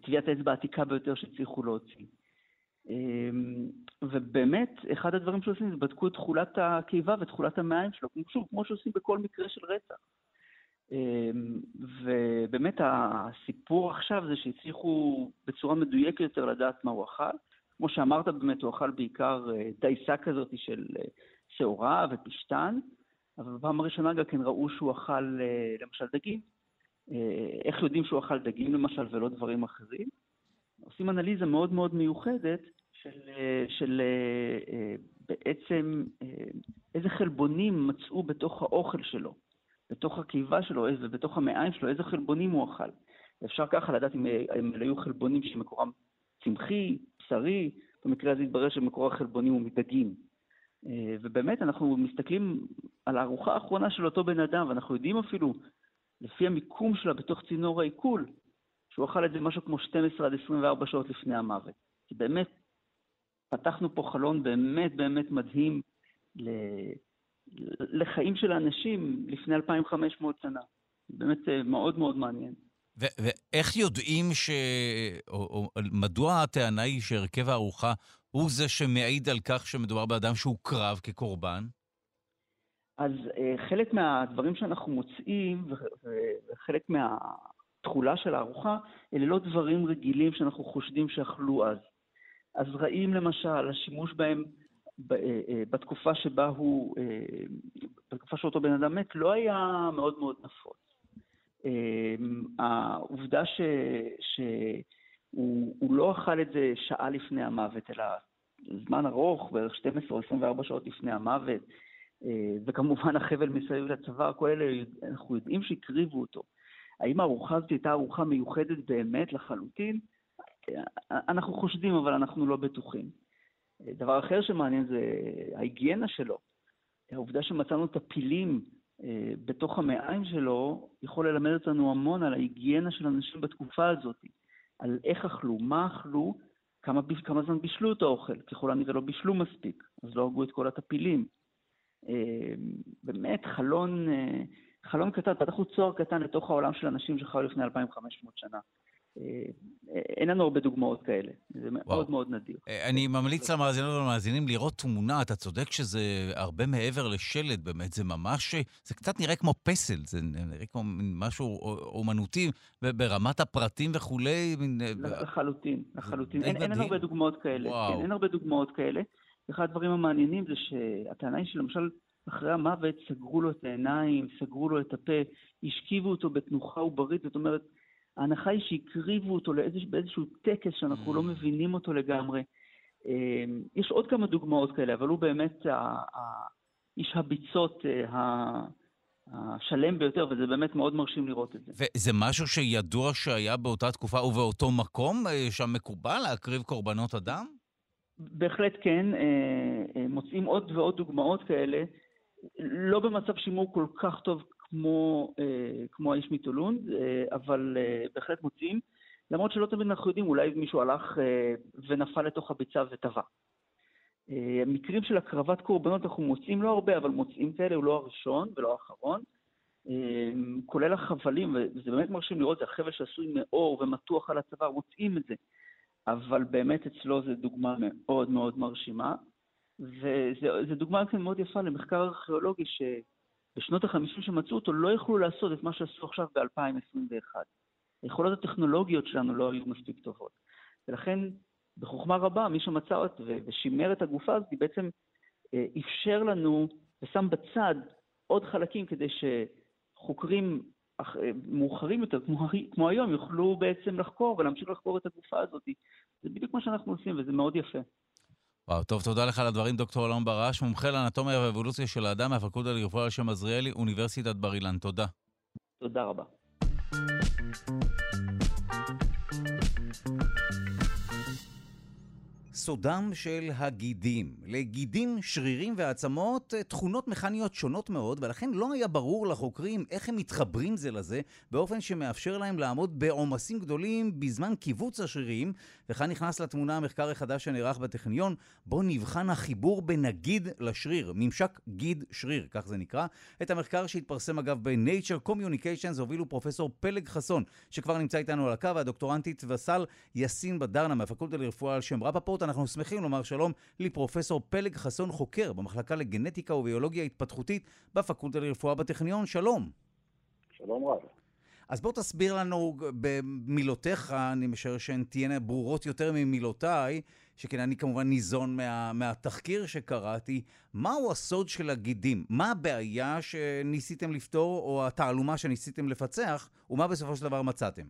טביעת האצבע העתיקה ביותר שהצליחו להוציא. אמ, ובאמת, אחד הדברים שעושים זה בדקו את תכולת הקיבה ותכולת המעיים שלו, שוב, כמו שעושים בכל מקרה של רצח. אמ, ובאמת הסיפור עכשיו זה שהצליחו בצורה מדויקת יותר לדעת מה הוא אכל. כמו שאמרת, באמת הוא אכל בעיקר אה, דייסה כזאת של אה, שעורה ופשטן, אבל בפעם הראשונה גם כן ראו שהוא אכל אה, למשל דגים. איך יודעים שהוא אכל דגים למשל ולא דברים אחרים? עושים אנליזה מאוד מאוד מיוחדת של, של בעצם איזה חלבונים מצאו בתוך האוכל שלו. בתוך הקיבה שלו ובתוך המעיים שלו, איזה חלבונים הוא אכל. אפשר ככה לדעת אם, אם היו חלבונים שמקורם צמחי, בשרי, במקרה הזה התברר שמקור החלבונים הוא מדגים. אה, ובאמת, אנחנו מסתכלים על הארוחה האחרונה של אותו בן אדם, ואנחנו יודעים אפילו, לפי המיקום שלה בתוך צינור העיכול, שהוא אכל את זה משהו כמו 12 עד 24 שעות לפני המוות. כי באמת, פתחנו פה חלון באמת באמת מדהים לחיים של האנשים לפני 2,500 שנה. באמת אה, מאוד מאוד מעניין. ואיך יודעים ש... או, או מדוע הטענה היא שהרכב הארוחה הוא זה שמעיד על כך שמדובר באדם שהוקרב כקורבן? אז אה, חלק מהדברים שאנחנו מוצאים, וחלק מהתכולה של הארוחה, אלה לא דברים רגילים שאנחנו חושדים שאכלו אז. אז רעים למשל, השימוש בהם בתקופה שבה הוא, אה, בתקופה שאותו בן אדם מת, לא היה מאוד מאוד נפוץ. העובדה ש, שהוא לא אכל את זה שעה לפני המוות, אלא זמן ארוך, בערך 12 או 24 שעות לפני המוות, וכמובן החבל מסביב לצוואר, כל אלה, אנחנו יודעים שהקריבו אותו. האם הארוחה הזאת הייתה ארוחה מיוחדת באמת לחלוטין? אנחנו חושדים, אבל אנחנו לא בטוחים. דבר אחר שמעניין זה ההיגיינה שלו. העובדה שמצאנו את הפילים אה, בתוך המעיים שלו, יכול ללמד אותנו המון על ההיגיינה של אנשים בתקופה הזאת, על איך אכלו, מה אכלו, כמה, כמה זמן בישלו את האוכל, ככל הנראה לא בישלו מספיק, אז לא הרגו את כל הטפילים. אה, באמת, חלון, אה, חלון קטן, פתחנו צוהר קטן לתוך העולם של אנשים שחיו לפני 2,500 שנה. אין לנו הרבה דוגמאות כאלה, זה מאוד וואו. מאוד נדיר. אה, אני ממליץ למאזינות ולמאזינים לראות תמונה, אתה צודק שזה הרבה מעבר לשלד באמת, זה ממש, זה קצת נראה כמו פסל, זה נראה כמו משהו אומנותי ברמת הפרטים וכולי. אה, לחלוטין, לחלוטין. אין, אין הרבה דוגמאות כאלה. כן, אין הרבה דוגמאות כאלה. אחד הדברים המעניינים זה שהטענה היא שלמשל אחרי המוות סגרו לו את העיניים, סגרו לו את הפה, השכיבו אותו בתנוחה עוברית, זאת אומרת, ההנחה היא שהקריבו אותו לאיזוש, באיזשהו טקס שאנחנו לא mm. מבינים אותו לגמרי. אמ, יש עוד כמה דוגמאות כאלה, אבל הוא באמת איש הביצות אה, השלם ביותר, וזה באמת מאוד מרשים לראות את זה. וזה משהו שידוע שהיה באותה תקופה ובאותו מקום, אה, שם מקובל להקריב קורבנות אדם? בהחלט כן. אה, מוצאים עוד ועוד דוגמאות כאלה, לא במצב שימור כל כך טוב כמו, כמו האיש מטולון, אבל בהחלט מוצאים. למרות שלא תמיד אנחנו יודעים, אולי מישהו הלך אה, ונפל לתוך הביצה וטבע. אה, מקרים של הקרבת קורבנות אנחנו מוצאים לא הרבה, אבל מוצאים כאלה, הוא לא הראשון ולא האחרון. אה, כולל החבלים, וזה באמת מרשים לראות, זה החבל שעשוי מאור ומתוח על הצוואר, מוצאים את זה. אבל באמת אצלו זו דוגמה מאוד מאוד מרשימה. וזו דוגמה כן מאוד יפה למחקר ארכיאולוגי שבשנות ה-50 שמצאו אותו לא יכלו לעשות את מה שעשו עכשיו ב-2021. היכולות הטכנולוגיות שלנו לא היו מספיק טובות. ולכן, בחוכמה רבה, מי שמצא אותה ושימר את הגופה הזאת, בעצם אה, אפשר לנו ושם בצד עוד חלקים כדי שחוקרים אה, מאוחרים יותר, כמו, כמו היום, יוכלו בעצם לחקור ולהמשיך לחקור את הגופה הזאת. זה בדיוק מה שאנחנו עושים, וזה מאוד יפה. וואו, טוב, תודה לך על הדברים, דוקטור אלון ברש, מומחה לאנטומיה ואבולוציה של האדם מהפקולטה לרפואה על שם עזריאלי, אוניברסיטת בר אילן. תודה. תודה רבה. סודם של הגידים. לגידים, שרירים ועצמות אה, תכונות מכניות שונות מאוד, ולכן לא היה ברור לחוקרים איך הם מתחברים זה לזה, באופן שמאפשר להם לעמוד בעומסים גדולים בזמן קיבוץ השרירים, וכאן נכנס לתמונה המחקר החדש שנערך בטכניון, בו נבחן החיבור בין הגיד לשריר, ממשק גיד שריר, כך זה נקרא. את המחקר שהתפרסם אגב ב-Nature Communications הובילו פרופסור פלג חסון, שכבר נמצא איתנו על הקו, והדוקטורנטית וסל יאסין בדרנה מהפקולטה לרפואה על שם רפפורט. אנחנו שמחים לומר שלום לפרופסור פלג חסון חוקר במחלקה לגנטיקה וביולוגיה התפתחותית בפקולטה לרפואה בטכניון. שלום. שלום רב. אז בוא תסביר לנו במילותיך, אני משער שהן תהיינה ברורות יותר ממילותיי, שכן אני כמובן ניזון מה, מהתחקיר שקראתי, מהו הסוד של הגידים? מה הבעיה שניסיתם לפתור, או התעלומה שניסיתם לפצח, ומה בסופו של דבר מצאתם?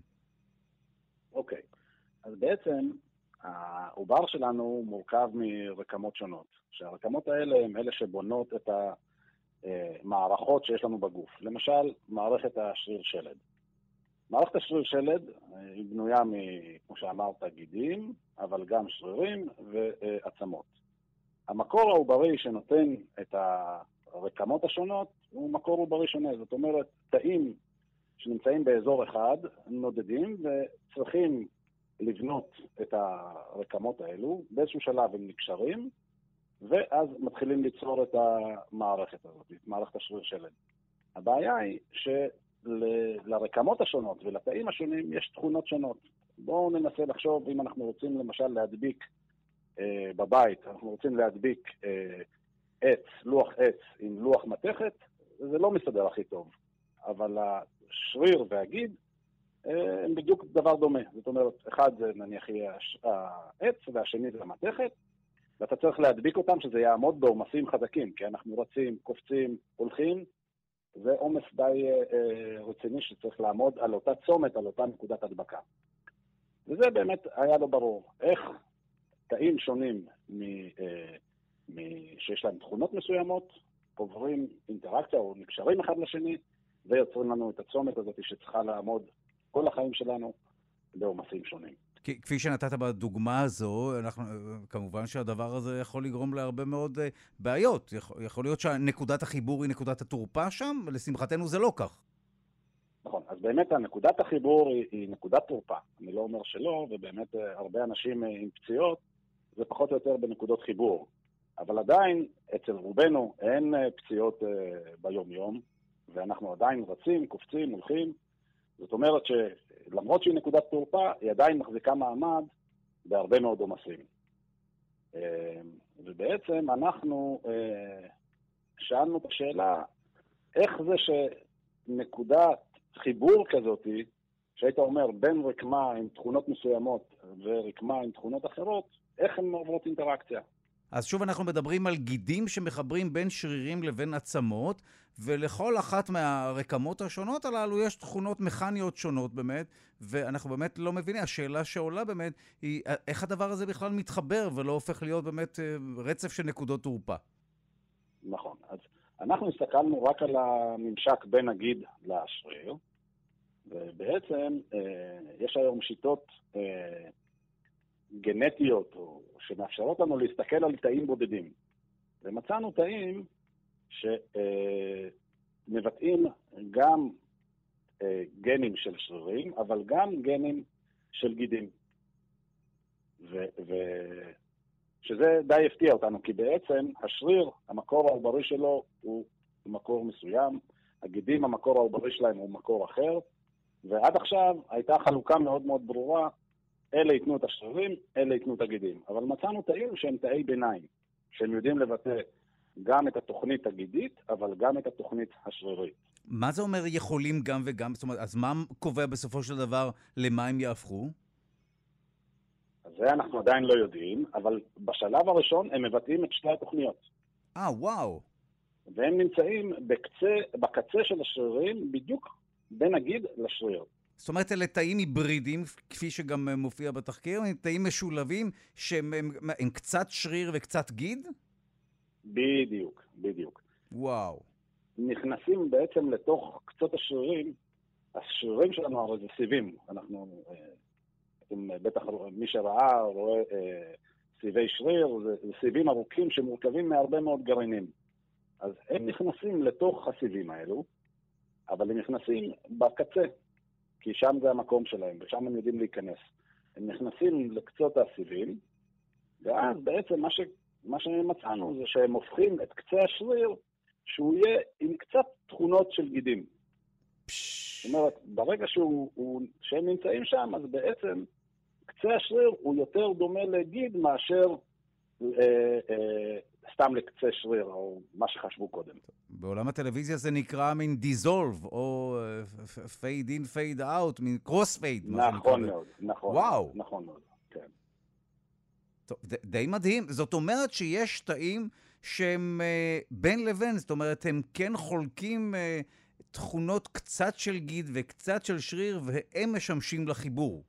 אוקיי, okay. אז בעצם העובר שלנו מורכב מרקמות שונות, שהרקמות האלה הן אלה שבונות את המערכות שיש לנו בגוף. למשל, מערכת השריר שלד. מערכת השריר שלד אה, היא בנויה, מ, כמו שאמרת, גידים, אבל גם שרירים ועצמות. המקור העוברי שנותן את הרקמות השונות הוא מקור עוברי שונה. זאת אומרת, תאים שנמצאים באזור אחד נודדים וצריכים לבנות את הרקמות האלו, באיזשהו שלב הם נקשרים, ואז מתחילים ליצור את המערכת הזאת, את מערכת השריר שלד. הבעיה היא שלרקמות השונות ולתאים השונים יש תכונות שונות. בואו ננסה לחשוב אם אנחנו רוצים למשל להדביק אה, בבית, אנחנו רוצים להדביק אה, עץ, לוח עץ עם לוח מתכת, זה לא מסתדר הכי טוב. אבל השריר והגיד הם בדיוק דבר דומה. זאת אומרת, אחד זה נניח יהיה העץ והשני זה המתכת, ואתה צריך להדביק אותם שזה יעמוד בעומסים חזקים, כי אנחנו רצים, קופצים, הולכים, זה עומס די אה, אה, רציני שצריך לעמוד על אותה צומת, על אותה נקודת הדבקה. וזה באמת היה לא ברור. איך תאים שונים מ, אה, מ, שיש להם תכונות מסוימות, עוברים אינטראקציה או נקשרים אחד לשני, ויוצרים לנו את הצומת הזאת שצריכה לעמוד כל החיים שלנו בעומסים שונים. כפי שנתת בדוגמה הזו, אנחנו, כמובן שהדבר הזה יכול לגרום להרבה מאוד אה, בעיות. יכול, יכול להיות שנקודת החיבור היא נקודת התורפה שם, ולשמחתנו זה לא כך. נכון, אז באמת נקודת החיבור היא, היא נקודת תורפה. אני לא אומר שלא, ובאמת אה, הרבה אנשים אה, עם פציעות, זה פחות או יותר בנקודות חיבור. אבל עדיין, אצל רובנו אין פציעות ביום-יום, ואנחנו עדיין רצים, קופצים, הולכים, זאת אומרת שלמרות שהיא נקודת תורפה, היא עדיין מחזיקה מעמד בהרבה מאוד עומסים. אה, ובעצם אנחנו אה, שאלנו את השאלה, איך זה שנקודת חיבור כזאת, שהיית אומר בין רקמה עם תכונות מסוימות ורקמה עם תכונות אחרות, איך הן עוברות אינטראקציה? אז שוב אנחנו מדברים על גידים שמחברים בין שרירים לבין עצמות, ולכל אחת מהרקמות השונות הללו יש תכונות מכניות שונות באמת, ואנחנו באמת לא מבינים. השאלה שעולה באמת היא איך הדבר הזה בכלל מתחבר ולא הופך להיות באמת אה, רצף של נקודות תורפה. נכון. אז אנחנו הסתכלנו רק על הממשק בין הגיד לשריר, ובעצם אה, יש היום שיטות אה, גנטיות או שמאפשרות לנו להסתכל על תאים בודדים. ומצאנו תאים שמבטאים גם אה, גנים של שרירים, אבל גם גנים של גידים. ו... ו... שזה די הפתיע אותנו, כי בעצם השריר, המקור העוברי שלו הוא מקור מסוים, הגידים, המקור העוברי שלהם הוא מקור אחר, ועד עכשיו הייתה חלוקה מאוד מאוד ברורה, אלה ייתנו את השרירים, אלה ייתנו את הגידים. אבל מצאנו תאים שהם תאי ביניים, שהם יודעים לבטא גם את התוכנית הגידית, אבל גם את התוכנית השרירית. מה זה אומר יכולים גם וגם? זאת אומרת, אז מה קובע בסופו של דבר למה הם יהפכו? זה אנחנו עדיין לא יודעים, אבל בשלב הראשון הם מבטאים את שתי התוכניות. אה, וואו. והם נמצאים בקצה, בקצה של השרירים, בדיוק בין הגיד לשריר. זאת אומרת, אלה תאים היברידיים, כפי שגם מופיע בתחקיר, הם תאים משולבים שהם הם, הם קצת שריר וקצת גיד? בדיוק, בדיוק. וואו. נכנסים בעצם לתוך קצות השרירים, השרירים שלנו הרי זה סיבים. אנחנו, אה, אתם בטח, מי שראה רואה אה, סיבי שריר, זה, זה סיבים ארוכים שמורכבים מהרבה מאוד גרעינים. אז הם נכנסים לתוך הסיבים האלו, אבל הם נכנסים בקצה, כי שם זה המקום שלהם, ושם הם יודעים להיכנס. הם נכנסים לקצות הסיבים, ואז בעצם מה, ש, מה שמצאנו זה שהם הופכים את קצה השריר שהוא יהיה עם קצת תכונות של גידים. זאת אומרת, ברגע שהוא, הוא, שהם נמצאים שם, אז בעצם קצה השריר הוא יותר דומה לגיד מאשר אה, אה, סתם לקצה שריר, או מה שחשבו קודם. בעולם הטלוויזיה זה נקרא מין dissolve, או fade in, fade out, מין cross fade. נכון מאוד, נכון. וואו. נכון מאוד, כן. טוב, די מדהים. זאת אומרת שיש תאים שהם אה, בין לבין, זאת אומרת, הם כן חולקים אה, תכונות קצת של גיד וקצת של שריר, והם משמשים לחיבור.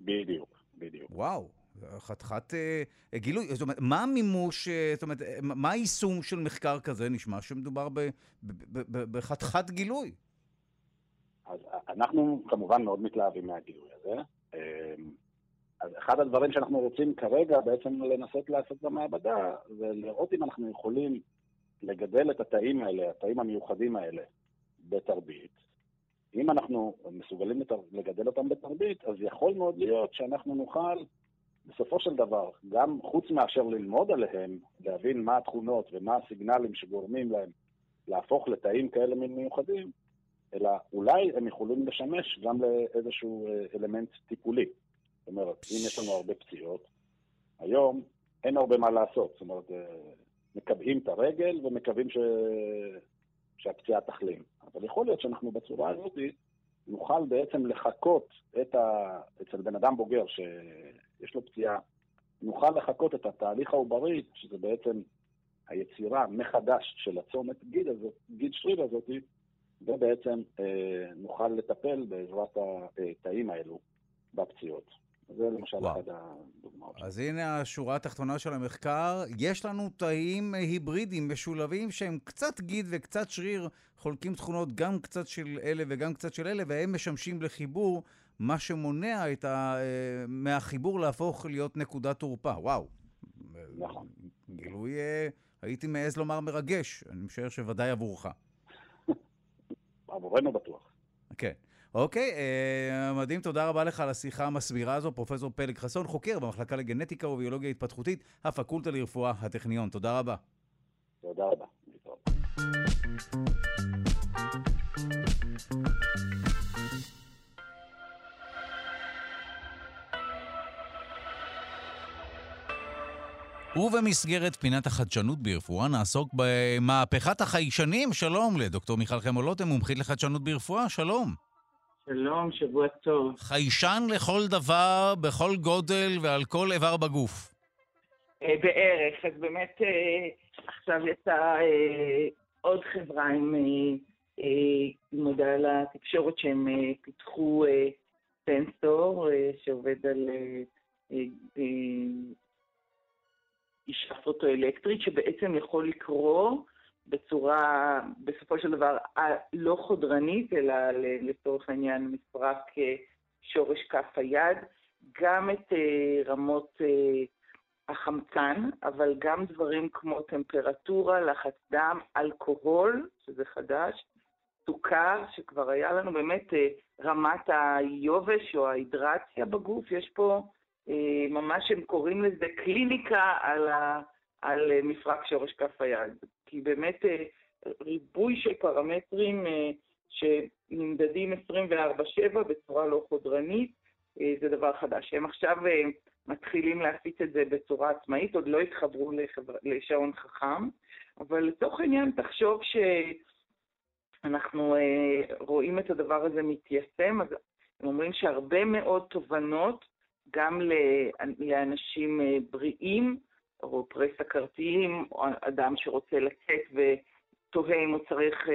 בדיוק, בדיוק. וואו. חתיכת אה, גילוי. זאת אומרת, מה המימוש, אה, זאת אומרת, מה היישום של מחקר כזה? נשמע שמדובר בחתיכת גילוי. אז אנחנו כמובן מאוד מתלהבים מהגילוי הזה. אמ, אז אחד הדברים שאנחנו רוצים כרגע בעצם לנסות לעשות במעבדה, זה לראות אם אנחנו יכולים לגדל את התאים האלה, התאים המיוחדים האלה, בתרבית. אם אנחנו מסוגלים לגדל אותם בתרבית, אז יכול מאוד להיות שאנחנו נוכל בסופו של דבר, גם חוץ מאשר ללמוד עליהם, להבין מה התכונות ומה הסיגנלים שגורמים להם להפוך לתאים כאלה מיוחדים, אלא אולי הם יכולים לשמש גם לאיזשהו אה, אלמנט טיפולי. זאת אומרת, אם יש לנו הרבה פציעות, היום אין הרבה מה לעשות. זאת אומרת, אה, מקבעים את הרגל ומקווים ש... שהפציעה תחלים. אבל יכול להיות שאנחנו בצורה הזאת נוכל בעצם לחקות את ה... אצל בן אדם בוגר שיש לו פציעה, נוכל לחקות את התהליך העוברי, שזה בעצם היצירה מחדש של הצומת גיד, הזאת, גיד שריד הזאת, ובעצם אה, נוכל לטפל בעזרת התאים האלו בפציעות. זה למשל וואו. אחד הדוגמאות. אז הנה השורה התחתונה של המחקר. יש לנו תאים היברידיים משולבים שהם קצת גיד וקצת שריר, חולקים תכונות גם קצת של אלה וגם קצת של אלה, והם משמשים לחיבור, מה שמונע את ה... אה, מהחיבור להפוך להיות נקודת תורפה. וואו. נכון. גילוי, אה, הייתי מעז לומר מרגש. אני משער שוודאי עבורך. עבורנו בטוח. כן. אוקיי, אה, מדהים, תודה רבה לך על השיחה המסבירה הזו, פרופ' פלג חסון, חוקר במחלקה לגנטיקה וביולוגיה התפתחותית, הפקולטה לרפואה, הטכניון. תודה רבה. תודה רבה. ובמסגרת פינת החדשנות ברפואה נעסוק במהפכת החיישנים. שלום לדוקטור מיכל חמולוטם, מומחית לחדשנות ברפואה, שלום. שלום, שבוע טוב. חיישן לכל דבר, בכל גודל ועל כל איבר בגוף. בערך. אז באמת עכשיו יצאה עוד חברה עם מודע לתקשורת שהם פיתחו סנסור שעובד על אישה פוטואלקטרית, שבעצם יכול לקרוא בצורה, בסופו של דבר, לא חודרנית, אלא לצורך העניין מפרק שורש כף היד, גם את רמות החמצן, אבל גם דברים כמו טמפרטורה, לחץ דם, אלכוהול, שזה חדש, סוכר, שכבר היה לנו באמת רמת היובש או ההידרציה בגוף, יש פה ממש, הם קוראים לזה קליניקה על, ה, על מפרק שורש כף היד. כי באמת ריבוי של פרמטרים שנמדדים 24/7 בצורה לא חודרנית, זה דבר חדש. הם עכשיו מתחילים להפיץ את זה בצורה עצמאית, עוד לא התחברו לחבר... לשעון חכם, אבל לצורך העניין תחשוב שאנחנו רואים את הדבר הזה מתיישם, אז הם אומרים שהרבה מאוד תובנות גם לאנשים בריאים, או פרה-סכרתיים, או אדם שרוצה לצאת ותוהה אם הוא צריך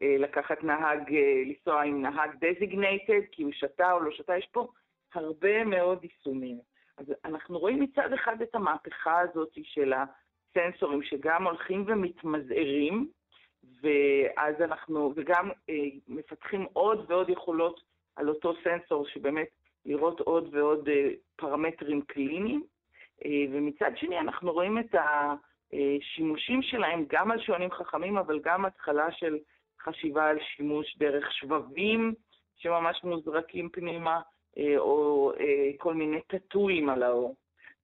לקחת נהג, לנסוע עם נהג דזיגנייטד, כי הוא שתה או לא שתה, יש פה הרבה מאוד יישומים. אז אנחנו רואים מצד אחד את המהפכה הזאת של הסנסורים, שגם הולכים ומתמזערים, ואז אנחנו, וגם מפתחים עוד ועוד יכולות על אותו סנסור, שבאמת לראות עוד ועוד פרמטרים קליניים, ומצד שני אנחנו רואים את השימושים שלהם גם על שעונים חכמים, אבל גם התחלה של חשיבה על שימוש דרך שבבים שממש מוזרקים פנימה, או כל מיני טאטואים על האור.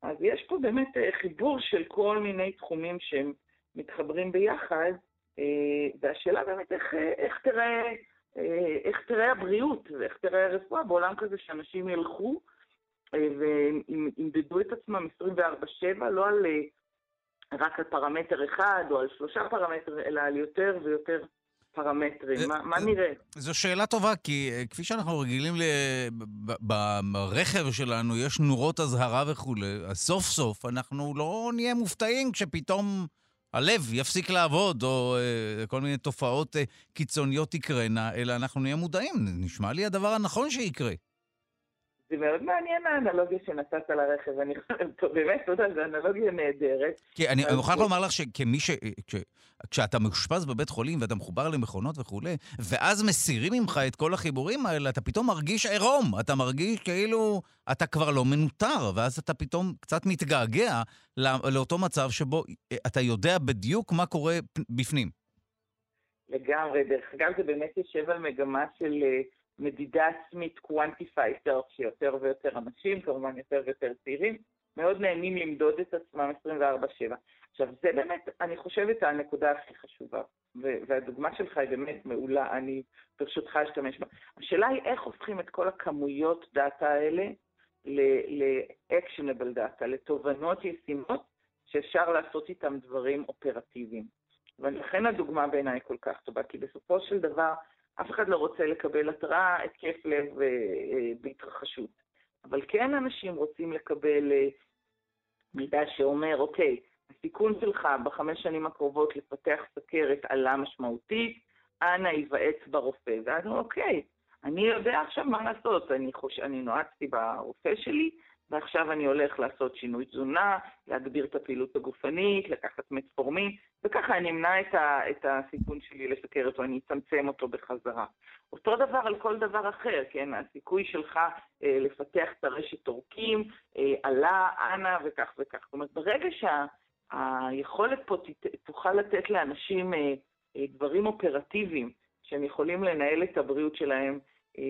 אז יש פה באמת חיבור של כל מיני תחומים שהם מתחברים ביחד, והשאלה באמת איך, איך תראה איך תראה הבריאות ואיך תראה הרפואה בעולם כזה שאנשים ילכו וימדדו את עצמם 24/7, לא על, רק על פרמטר אחד או על שלושה פרמטרים, אלא על יותר ויותר פרמטרים. מה, מה נראה? זו שאלה טובה, כי כפי שאנחנו רגילים, ברכב שלנו יש נורות אזהרה וכולי, אז סוף סוף אנחנו לא נהיה מופתעים כשפתאום... הלב יפסיק לעבוד, או uh, כל מיני תופעות uh, קיצוניות תקרנה, אלא אנחנו נהיה מודעים. נשמע לי הדבר הנכון שיקרה. זה מאוד מעניין האנלוגיה שנתת לרכב, אני באמת, אתה יודע, זו אנלוגיה נהדרת. כי אני מוכרח לומר לך שכמי ש... כש... כשאתה מאושפז בבית חולים ואתה מחובר למכונות וכולי, ואז מסירים ממך את כל החיבורים האלה, אתה פתאום מרגיש עירום. אתה מרגיש כאילו אתה כבר לא מנוטר, ואז אתה פתאום קצת מתגעגע לא... לאותו מצב שבו אתה יודע בדיוק מה קורה בפנים. לגמרי. דרך אגב, זה באמת יושב על מגמה של... מדידה עצמית quantify self, שיותר ויותר אנשים, כמובן יותר ויותר צעירים, מאוד נהנים למדוד את עצמם 24/7. עכשיו, זה באמת, אני חושבת, הנקודה הכי חשובה, והדוגמה שלך היא באמת מעולה, אני ברשותך אשתמש בה. השאלה היא איך הופכים את כל הכמויות דאטה האלה ל-actionable data, לתובנות ישימות שאפשר לעשות איתן דברים אופרטיביים. ולכן הדוגמה בעיניי כל כך טובה, כי בסופו של דבר, אף אחד לא רוצה לקבל התראה, התקף לב בהתרחשות. אבל כן אנשים רוצים לקבל מידע שאומר, אוקיי, הסיכון שלך בחמש שנים הקרובות לפתח סכרת עלה משמעותית, אנא היוועץ ברופא. ואז אוקיי, אני יודע עכשיו מה לעשות, אני, חוש... אני נועצתי ברופא שלי, ועכשיו אני הולך לעשות שינוי תזונה, להגביר את הפעילות הגופנית, לקחת מטפורמין, וככה אני אמנע את, ה, את הסיכון שלי לסכרת, או אני אצמצם אותו בחזרה. אותו דבר על כל דבר אחר, כן? הסיכוי שלך אה, לפתח את הרשת עורקים אה, עלה, אנא וכך וכך. זאת אומרת, ברגע שהיכולת שה, פה ת, תוכל לתת לאנשים אה, אה, דברים אופרטיביים, שהם יכולים לנהל את הבריאות שלהם, אה,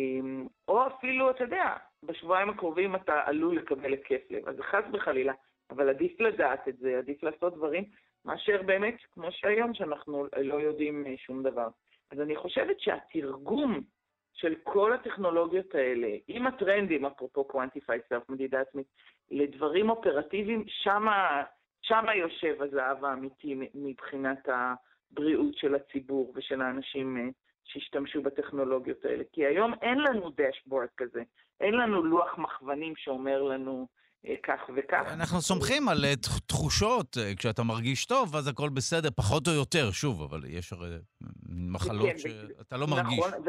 או אפילו, אתה יודע, בשבועיים הקרובים אתה עלול לקבל התקף לב. אז חס וחלילה, אבל עדיף לדעת את זה, עדיף לעשות דברים, מאשר באמת, כמו שהיום, שאנחנו לא יודעים שום דבר. אז אני חושבת שהתרגום של כל הטכנולוגיות האלה, עם הטרנדים, אפרופו quantified self, מדידה עצמית, לדברים אופרטיביים, שמה, שמה יושב הזהב האמיתי מבחינת הבריאות של הציבור ושל האנשים שהשתמשו בטכנולוגיות האלה. כי היום אין לנו דשבורד כזה, אין לנו לוח מכוונים שאומר לנו כך וכך. אנחנו סומכים על תחושות, כשאתה מרגיש טוב, אז הכל בסדר, פחות או יותר, שוב, אבל יש הרי מחלות כן, שאתה לא מרגיש. נכון,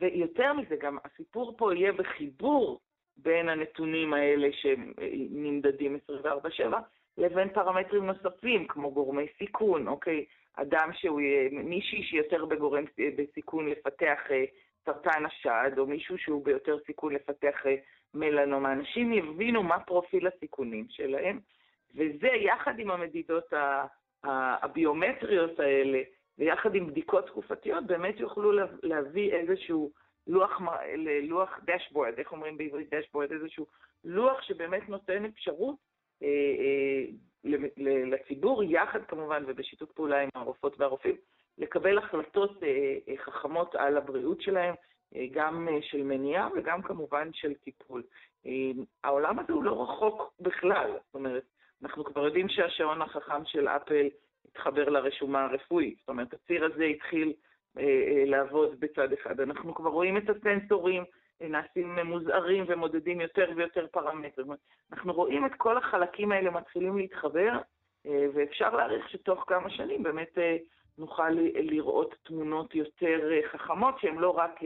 ויותר מזה, גם הסיפור פה יהיה בחיבור בין הנתונים האלה שנמדדים 24/7 לבין פרמטרים נוספים, כמו גורמי סיכון, אוקיי? אדם שהוא, מישהי שיותר בגורם, בסיכון לפתח אה, סרטן השד, או מישהו שהוא ביותר סיכון לפתח אה, מלנומה. אנשים יבינו מה פרופיל הסיכונים שלהם, וזה יחד עם המדידות הביומטריות האלה, ויחד עם בדיקות תקופתיות, באמת יוכלו להביא איזשהו לוח, לוח דשבורד, איך אומרים בעברית דשבורד? איזשהו לוח שבאמת נותן אפשרות אה, אה, לציבור, יחד כמובן ובשיתוף פעולה עם הרופאות והרופאים, לקבל החלטות אה, אה, חכמות על הבריאות שלהם, אה, גם אה, של מניעה וגם כמובן של טיפול. אה, העולם הזה הוא לא רחוק בכלל, זאת אומרת, אנחנו כבר יודעים שהשעון החכם של אפל התחבר לרשומה הרפואית. זאת אומרת, הציר הזה התחיל אה, אה, לעבוד בצד אחד. אנחנו כבר רואים את הסנסורים אה, נעשים מוזערים ומודדים יותר ויותר פרמטרים. אנחנו רואים את כל החלקים האלה מתחילים להתחבר, אה, ואפשר להעריך שתוך כמה שנים באמת אה, נוכל לראות תמונות יותר אה, חכמות, שהן לא רק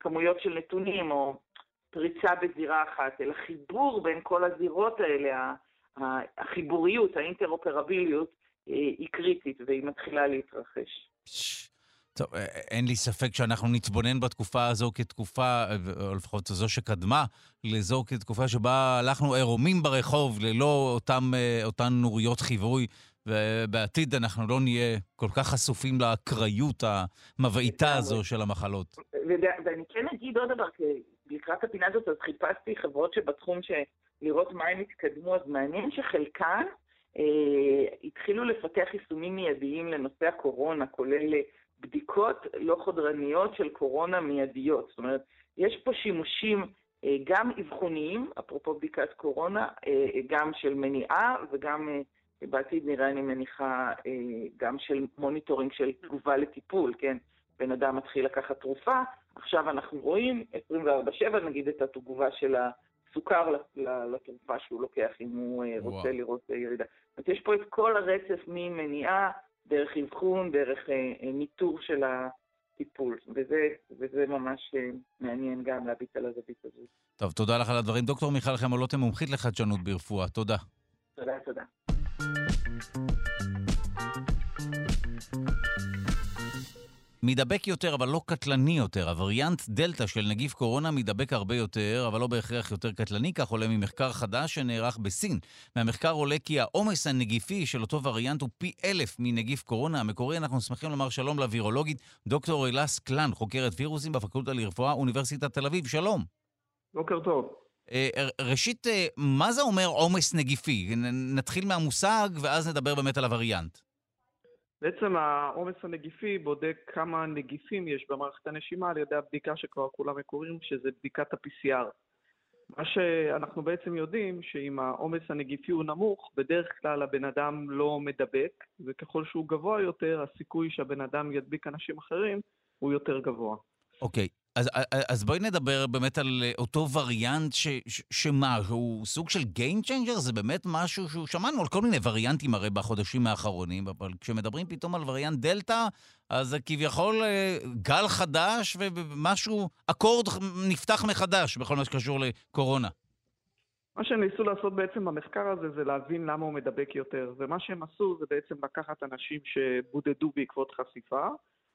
כמויות של נתונים או פריצה בזירה אחת, אלא חיבור בין כל הזירות האלה, החיבוריות, האינטרופרביליות, היא קריטית והיא מתחילה להתרחש. טוב, אין לי ספק שאנחנו נתבונן בתקופה הזו כתקופה, או לפחות זו שקדמה לזו כתקופה שבה הלכנו עירומים ברחוב ללא אותם, אותן נוריות חיווי, ובעתיד אנחנו לא נהיה כל כך חשופים לאקראיות המבעיטה הזו של המחלות. ואני כן אגיד עוד דבר, כי לקראת הפינה הזאת אז חיפשתי חברות שבתחום שלראות מה הם התקדמו, אז מעניין שחלקן אה, התחילו לפתח יישומים מיידיים לנושא הקורונה, כולל אה, בדיקות לא חודרניות של קורונה מיידיות. זאת אומרת, יש פה שימושים אה, גם אבחוניים, אפרופו בדיקת קורונה, גם של מניעה וגם בעתיד נראה, אני מניחה, גם של monitoring של תגובה לטיפול, כן? בן אדם מתחיל לקחת תרופה, עכשיו אנחנו רואים 24/7 נגיד את התגובה של ה... סוכר לתרופה שהוא לוקח אם הוא אה, רוצה וואו. לראות אה, ירידה. אומרת, יש פה את כל הרצף ממניעה, דרך אבחון, דרך אה, ניטור של הטיפול, וזה, וזה ממש מעניין גם להביט על הזווית הזאת. טוב, תודה לך על הדברים. דוקטור מיכל חמו לוטם, מומחית לחדשנות ברפואה. תודה. תודה, תודה. מידבק יותר, אבל לא קטלני יותר. הווריאנט דלתא של נגיף קורונה מידבק הרבה יותר, אבל לא בהכרח יותר קטלני, כך עולה ממחקר חדש שנערך בסין. מהמחקר עולה כי העומס הנגיפי של אותו וריאנט הוא פי אלף מנגיף קורונה המקורי. אנחנו שמחים לומר שלום לווירולוגית דוקטור אלאס קלן, חוקרת וירוסים בפקולטה לרפואה, אוניברסיטת תל אביב. שלום. בוקר טוב. אה, ראשית, אה, מה זה אומר עומס נגיפי? נתחיל מהמושג ואז נדבר באמת על הווריאנט. בעצם העומס הנגיפי בודק כמה נגיפים יש במערכת הנשימה על ידי הבדיקה שכבר כולם מקוראים, שזה בדיקת ה-PCR. מה שאנחנו בעצם יודעים, שאם העומס הנגיפי הוא נמוך, בדרך כלל הבן אדם לא מדבק, וככל שהוא גבוה יותר, הסיכוי שהבן אדם ידביק אנשים אחרים הוא יותר גבוה. אוקיי. אז, אז בואי נדבר באמת על אותו וריאנט ש, ש, שמה, הוא סוג של Game Changer? זה באמת משהו שהוא... שמענו על כל מיני וריאנטים הרי בחודשים האחרונים, אבל כשמדברים פתאום על וריאנט דלתא, אז זה כביכול אה, גל חדש ומשהו, אקורד נפתח מחדש בכל מה שקשור לקורונה. מה שהם ניסו לעשות בעצם במחקר הזה זה להבין למה הוא מדבק יותר, ומה שהם עשו זה בעצם לקחת אנשים שבודדו בעקבות חשיפה,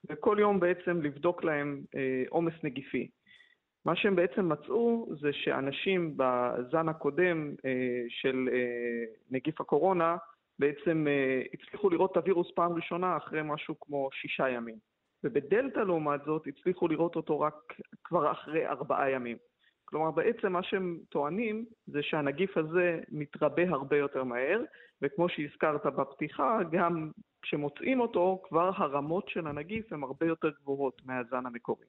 וכל יום בעצם לבדוק להם אה, עומס נגיפי. מה שהם בעצם מצאו זה שאנשים בזן הקודם אה, של אה, נגיף הקורונה בעצם הצליחו לראות את הווירוס פעם ראשונה אחרי משהו כמו שישה ימים. ובדלתא לעומת זאת הצליחו לראות אותו רק כבר אחרי ארבעה ימים. כלומר, בעצם מה שהם טוענים זה שהנגיף הזה מתרבה הרבה יותר מהר, וכמו שהזכרת בפתיחה, גם כשמוצאים אותו, כבר הרמות של הנגיף הן הרבה יותר גבוהות מהזן המקורי.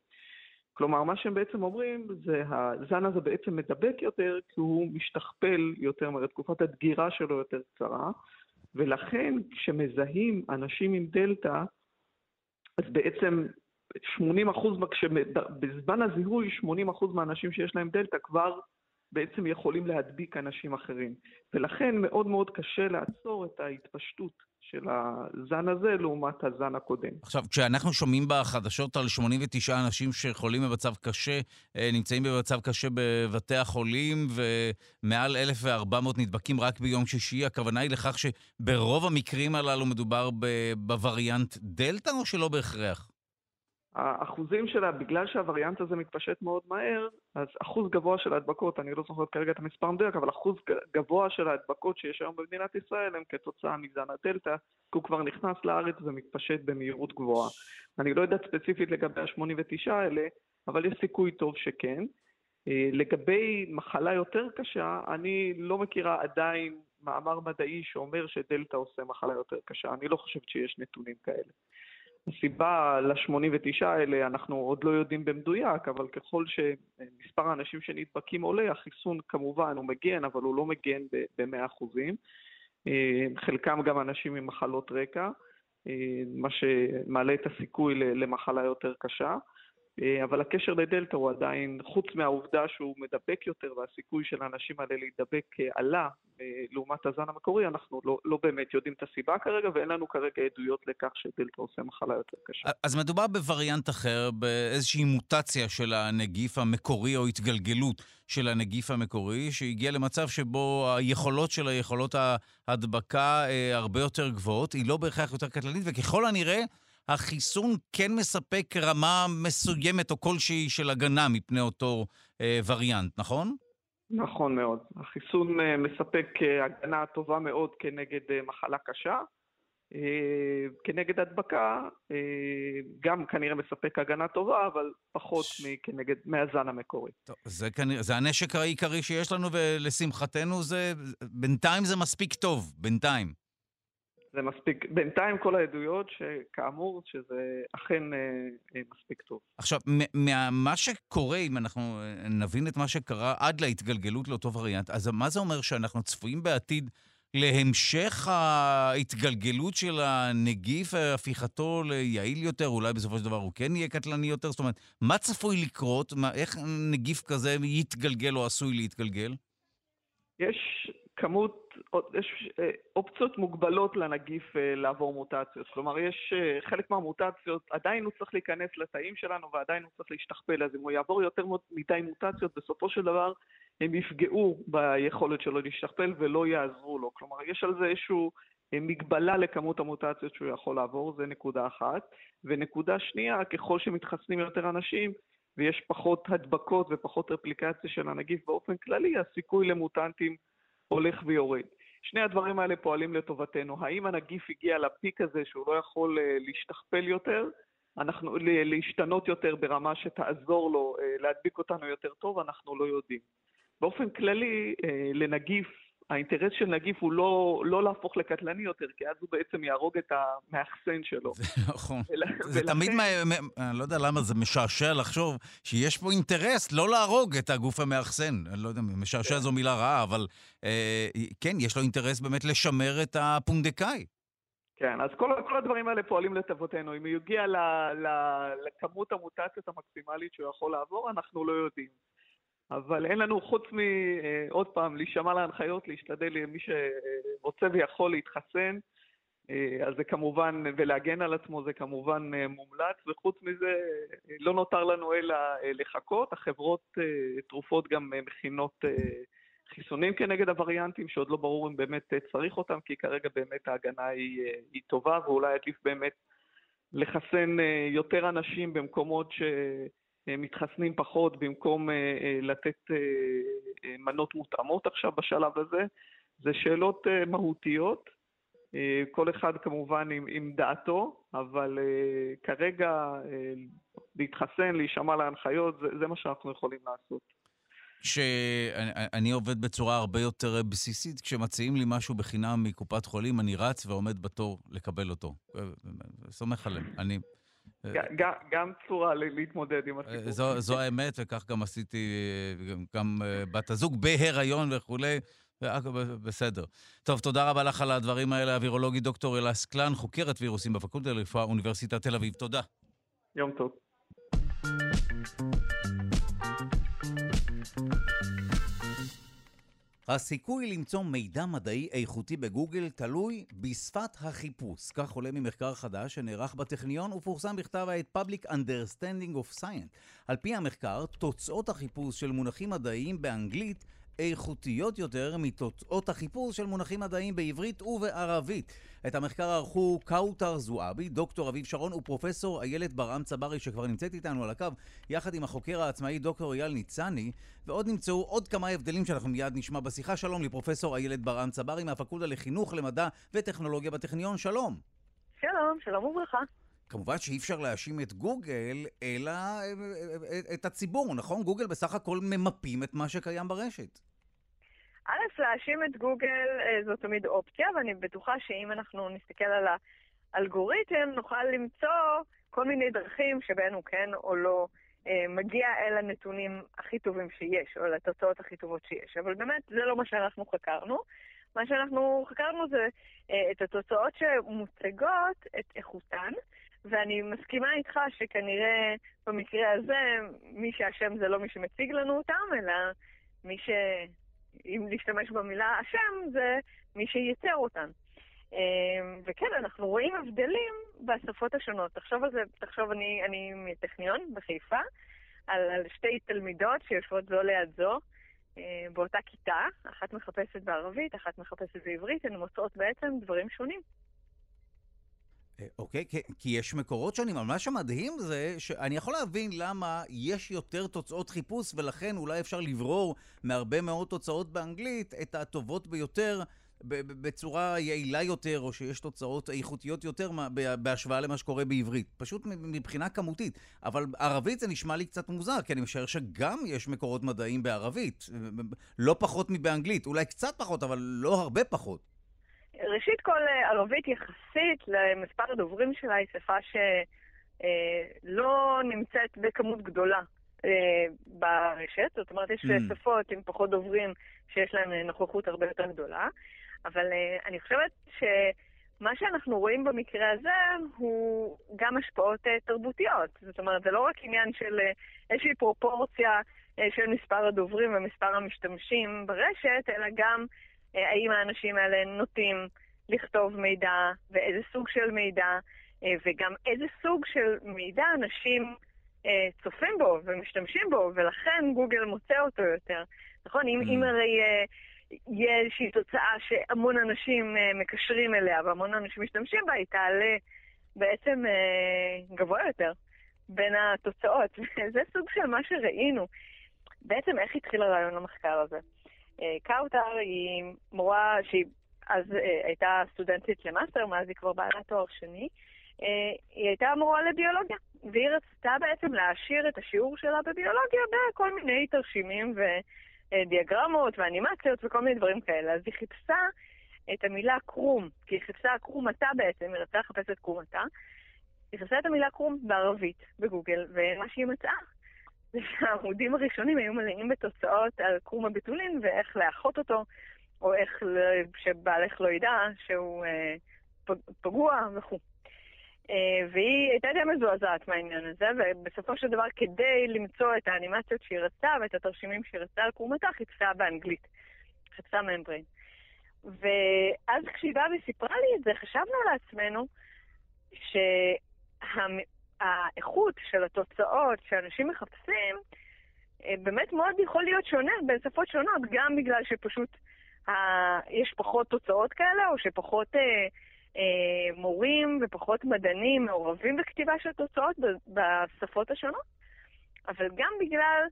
כלומר, מה שהם בעצם אומרים זה הזן הזה בעצם מדבק יותר כי הוא משתכפל יותר מהר, תקופת הדגירה שלו יותר קצרה, ולכן כשמזהים אנשים עם דלתא, אז בעצם 80 אחוז, בזמן הזיהוי 80 אחוז מהאנשים שיש להם דלתא כבר בעצם יכולים להדביק אנשים אחרים. ולכן מאוד מאוד קשה לעצור את ההתפשטות של הזן הזה לעומת הזן הקודם. עכשיו, כשאנחנו שומעים בחדשות על 89 אנשים שחולים במצב קשה, אה, נמצאים במצב קשה בבתי החולים, ומעל 1,400 נדבקים רק ביום שישי, הכוונה היא לכך שברוב המקרים הללו מדובר בווריאנט דלתא, או שלא בהכרח? האחוזים שלה, בגלל שהווריאנט הזה מתפשט מאוד מהר, אז אחוז גבוה של ההדבקות, אני לא זוכר כרגע את המספר המדויק, אבל אחוז גבוה של ההדבקות שיש היום במדינת ישראל הם כתוצאה מזן הדלתא, כי הוא כבר נכנס לארץ ומתפשט במהירות גבוהה. אני לא יודע ספציפית לגבי ה-89 האלה, אבל יש סיכוי טוב שכן. אה, לגבי מחלה יותר קשה, אני לא מכירה עדיין מאמר מדעי שאומר שדלתא עושה מחלה יותר קשה. אני לא חושבת שיש נתונים כאלה. הסיבה ל-89 האלה אנחנו עוד לא יודעים במדויק, אבל ככל שמספר האנשים שנדבקים עולה, החיסון כמובן הוא מגן, אבל הוא לא מגן ב-100%. אה, חלקם גם אנשים עם מחלות רקע, אה, מה שמעלה את הסיכוי למחלה יותר קשה. אה, אבל הקשר לדלתא הוא עדיין, חוץ מהעובדה שהוא מדבק יותר והסיכוי של האנשים האלה להידבק אה, עלה אה, לעומת הזן המקורי, אנחנו לא, לא באמת יודעים את הסיבה כרגע, ואין לנו כרגע עדויות לכך שדלתא עושה מחלה יותר קשה. אז מדובר בווריאנט אחר, באיזושהי מוטציה של הנגיף המקורי או התגלגלות של הנגיף המקורי, שהגיע למצב שבו היכולות של היכולות ההדבקה הרבה יותר גבוהות, היא לא בהכרח יותר קטלנית, וככל הנראה... החיסון כן מספק רמה מסוימת או כלשהי של הגנה מפני אותו אה, וריאנט, נכון? נכון מאוד. החיסון אה, מספק אה, הגנה טובה מאוד כנגד אה, מחלה קשה. אה, כנגד הדבקה, אה, גם כנראה מספק הגנה טובה, אבל פחות ש... מכנגד, מהזן המקורי. טוב, זה, כנראה, זה הנשק העיקרי שיש לנו, ולשמחתנו זה, בינתיים זה מספיק טוב, בינתיים. זה מספיק, בינתיים כל העדויות שכאמור, שזה אכן אה, אה, מספיק טוב. עכשיו, מה שקורה, אם אנחנו אה, נבין את מה שקרה עד להתגלגלות לאותו וריאנט, אז מה זה אומר שאנחנו צפויים בעתיד להמשך ההתגלגלות של הנגיף, הפיכתו ליעיל יותר, אולי בסופו של דבר הוא כן יהיה קטלני יותר? זאת אומרת, מה צפוי לקרות? מה, איך נגיף כזה יתגלגל או עשוי להתגלגל? יש כמות, יש אה, אופציות מוגבלות לנגיף אה, לעבור מוטציות. כלומר, יש אה, חלק מהמוטציות, עדיין הוא צריך להיכנס לתאים שלנו ועדיין הוא צריך להשתכפל, אז אם הוא יעבור יותר מדי מוטציות, בסופו של דבר הם יפגעו ביכולת שלו להשתכפל ולא יעזרו לו. כלומר, יש על זה איזושהי מגבלה לכמות המוטציות שהוא יכול לעבור, זה נקודה אחת. ונקודה שנייה, ככל שמתחסנים יותר אנשים, ויש פחות הדבקות ופחות רפליקציה של הנגיף באופן כללי, הסיכוי למוטנטים הולך ויורד. שני הדברים האלה פועלים לטובתנו. האם הנגיף הגיע לפיק הזה שהוא לא יכול אה, להשתכפל יותר, אנחנו, להשתנות יותר ברמה שתעזור לו אה, להדביק אותנו יותר טוב, אנחנו לא יודעים. באופן כללי, אה, לנגיף האינטרס של נגיף הוא לא, לא להפוך לקטלני יותר, כי אז הוא בעצם יהרוג את המאחסן שלו. זה נכון. זה. תמיד, מה, אני לא יודע למה זה משעשע לחשוב שיש פה אינטרס לא להרוג את הגוף המאחסן. אני לא יודע, משעשע. זו מילה רעה, אבל אה, כן, יש לו אינטרס באמת לשמר את הפונדקאי. כן, אז כל, כל הדברים האלה פועלים לטובתנו. אם הוא יגיע ל, ל, לכמות המוטציות המקסימלית שהוא יכול לעבור, אנחנו לא יודעים. אבל אין לנו, חוץ מעוד פעם, להישמע להנחיות, להשתדל מי שרוצה ויכול להתחסן, אז זה כמובן, ולהגן על עצמו זה כמובן מומלץ, וחוץ מזה לא נותר לנו אלא לחכות. החברות תרופות גם מכינות חיסונים כנגד הווריאנטים, שעוד לא ברור אם באמת צריך אותם, כי כרגע באמת ההגנה היא, היא טובה, ואולי עדיף באמת לחסן יותר אנשים במקומות ש... מתחסנים פחות במקום אה, אה, לתת אה, מנות מותאמות עכשיו בשלב הזה. זה שאלות מהותיות, כל אחד כמובן עם, עם דעתו, אבל כרגע להתחסן, להישמע להנחיות, זה, זה מה שאנחנו יכולים לעשות. כשאני עובד בצורה הרבה יותר בסיסית, כשמציעים לי משהו בחינם מקופת חולים, אני רץ ועומד בתור לקבל אותו. סומך עליהם. אני גם צורה להתמודד עם הסיפור. זו, זו האמת, וכך גם עשיתי, גם אה, בת הזוג בהיריון וכולי. בסדר. טוב, תודה רבה לך על הדברים האלה, אווירולוגית דוקטור אלעס קלן, חוקרת וירוסים בפקולטה לרפואה, אוניברסיטת תל אביב. תודה. יום טוב. הסיכוי למצוא מידע מדעי איכותי בגוגל תלוי בשפת החיפוש. כך עולה ממחקר חדש שנערך בטכניון ופורסם בכתב העת Public Understanding of Science. על פי המחקר, תוצאות החיפוש של מונחים מדעיים באנגלית איכותיות יותר מתוצאות החיפוש של מונחים מדעיים בעברית ובערבית. את המחקר ערכו קאוטר זועבי, דוקטור אביב שרון ופרופסור איילת ברעם צברי שכבר נמצאת איתנו על הקו, יחד עם החוקר העצמאי דוקטור אייל ניצני, ועוד נמצאו עוד כמה הבדלים שאנחנו מיד נשמע בשיחה. שלום לפרופסור איילת ברעם צברי מהפקולטה לחינוך, למדע וטכנולוגיה בטכניון, שלום. שלום, שלום וברכה. כמובן שאי אפשר להאשים את גוגל, אלא אה, אה, אה, את הציבור, נכון? גוגל בסך הכל ממפים את מה שקיים ברשת. א', להאשים את גוגל זו תמיד אופציה, ואני בטוחה שאם אנחנו נסתכל על האלגוריתם, נוכל למצוא כל מיני דרכים שבהן הוא כן או לא מגיע אל הנתונים הכי טובים שיש, או לתוצאות הכי טובות שיש. אבל באמת, זה לא מה שאנחנו חקרנו. מה שאנחנו חקרנו זה את התוצאות שמוצגות, את איכותן, ואני מסכימה איתך שכנראה במקרה הזה מי שאשם זה לא מי שמציג לנו אותם, אלא מי ש... אם להשתמש במילה אשם, זה מי שייצר אותן. אמ, וכן, אנחנו רואים הבדלים בשפות השונות. תחשוב על זה, תחשוב, אני, אני מטכניון בחיפה, על, על שתי תלמידות שיושבות זו ליד זו אה, באותה כיתה, אחת מחפשת בערבית, אחת מחפשת בעברית, הן מוצאות בעצם דברים שונים. אה, אוקיי, כי, כי יש מקורות שונים, אבל מה שמדהים זה שאני יכול להבין למה יש יותר תוצאות חיפוש, ולכן אולי אפשר לברור מהרבה מאוד תוצאות באנגלית את הטובות ביותר בצורה יעילה יותר, או שיש תוצאות איכותיות יותר בהשוואה למה שקורה בעברית. פשוט מבחינה כמותית. אבל ערבית זה נשמע לי קצת מוזר, כי אני משער שגם יש מקורות מדעיים בערבית. לא פחות מבאנגלית, אולי קצת פחות, אבל לא הרבה פחות. ראשית כל, אה, ערבית יחסית למספר הדוברים שלה היא שפה שלא אה, נמצאת בכמות גדולה אה, ברשת. זאת אומרת, יש mm. שפות עם פחות דוברים שיש להן נוכחות הרבה יותר גדולה. אבל אני חושבת שמה שאנחנו רואים במקרה הזה הוא גם השפעות תרבותיות. זאת אומרת, זה לא רק עניין של איזושהי פרופורציה של מספר הדוברים ומספר המשתמשים ברשת, אלא גם האם האנשים האלה נוטים לכתוב מידע, ואיזה סוג של מידע, אה, וגם איזה סוג של מידע אנשים אה, צופים בו ומשתמשים בו, ולכן גוגל מוצא אותו יותר. נכון? אם, mm. אם הרי יהיה איזושהי תוצאה שהמון אנשים מקשרים אליה והמון אנשים משתמשים בה, היא תעלה בעצם גבוה יותר בין התוצאות. זה סוג של מה שראינו. בעצם איך התחיל הרעיון למחקר הזה? אה, קאוטר היא מורה שהיא אז אה, הייתה סטודנטית למאסטר, מאז היא כבר בעלת תואר שני. אה, היא הייתה מורה לביולוגיה, והיא רצתה בעצם להעשיר את השיעור שלה בביולוגיה בכל מיני תרשימים ודיאגרמות ואנימציות וכל מיני דברים כאלה. אז היא חיפשה את המילה קרום, כי היא חיפשה קרומתה בעצם, היא רצתה לחפש את קרומתה. היא חיפשה את המילה קרום בערבית בגוגל, ומה שהיא מצאה זה שהעמודים הראשונים היו מלאים בתוצאות על קרום הביטולין ואיך לאחות אותו, או איך שבעלך לא ידע שהוא אה, פגוע וכו'. אה, והיא הייתה די מזועזעת מהעניין הזה, ובסופו של דבר, כדי למצוא את האנימציות שהיא רצתה ואת התרשימים שהיא רצתה על קרומתה, חיפשה באנגלית. חיפשה ממברין. ואז כשהיא באה וסיפרה לי את זה, חשבנו לעצמנו שה... האיכות של התוצאות שאנשים מחפשים, אה, באמת מאוד יכול להיות שונה בין שפות שונות, גם בגלל שפשוט אה, יש פחות תוצאות כאלה, או שפחות אה, אה, מורים ופחות מדענים מעורבים בכתיבה של תוצאות בשפות השונות, אבל גם בגלל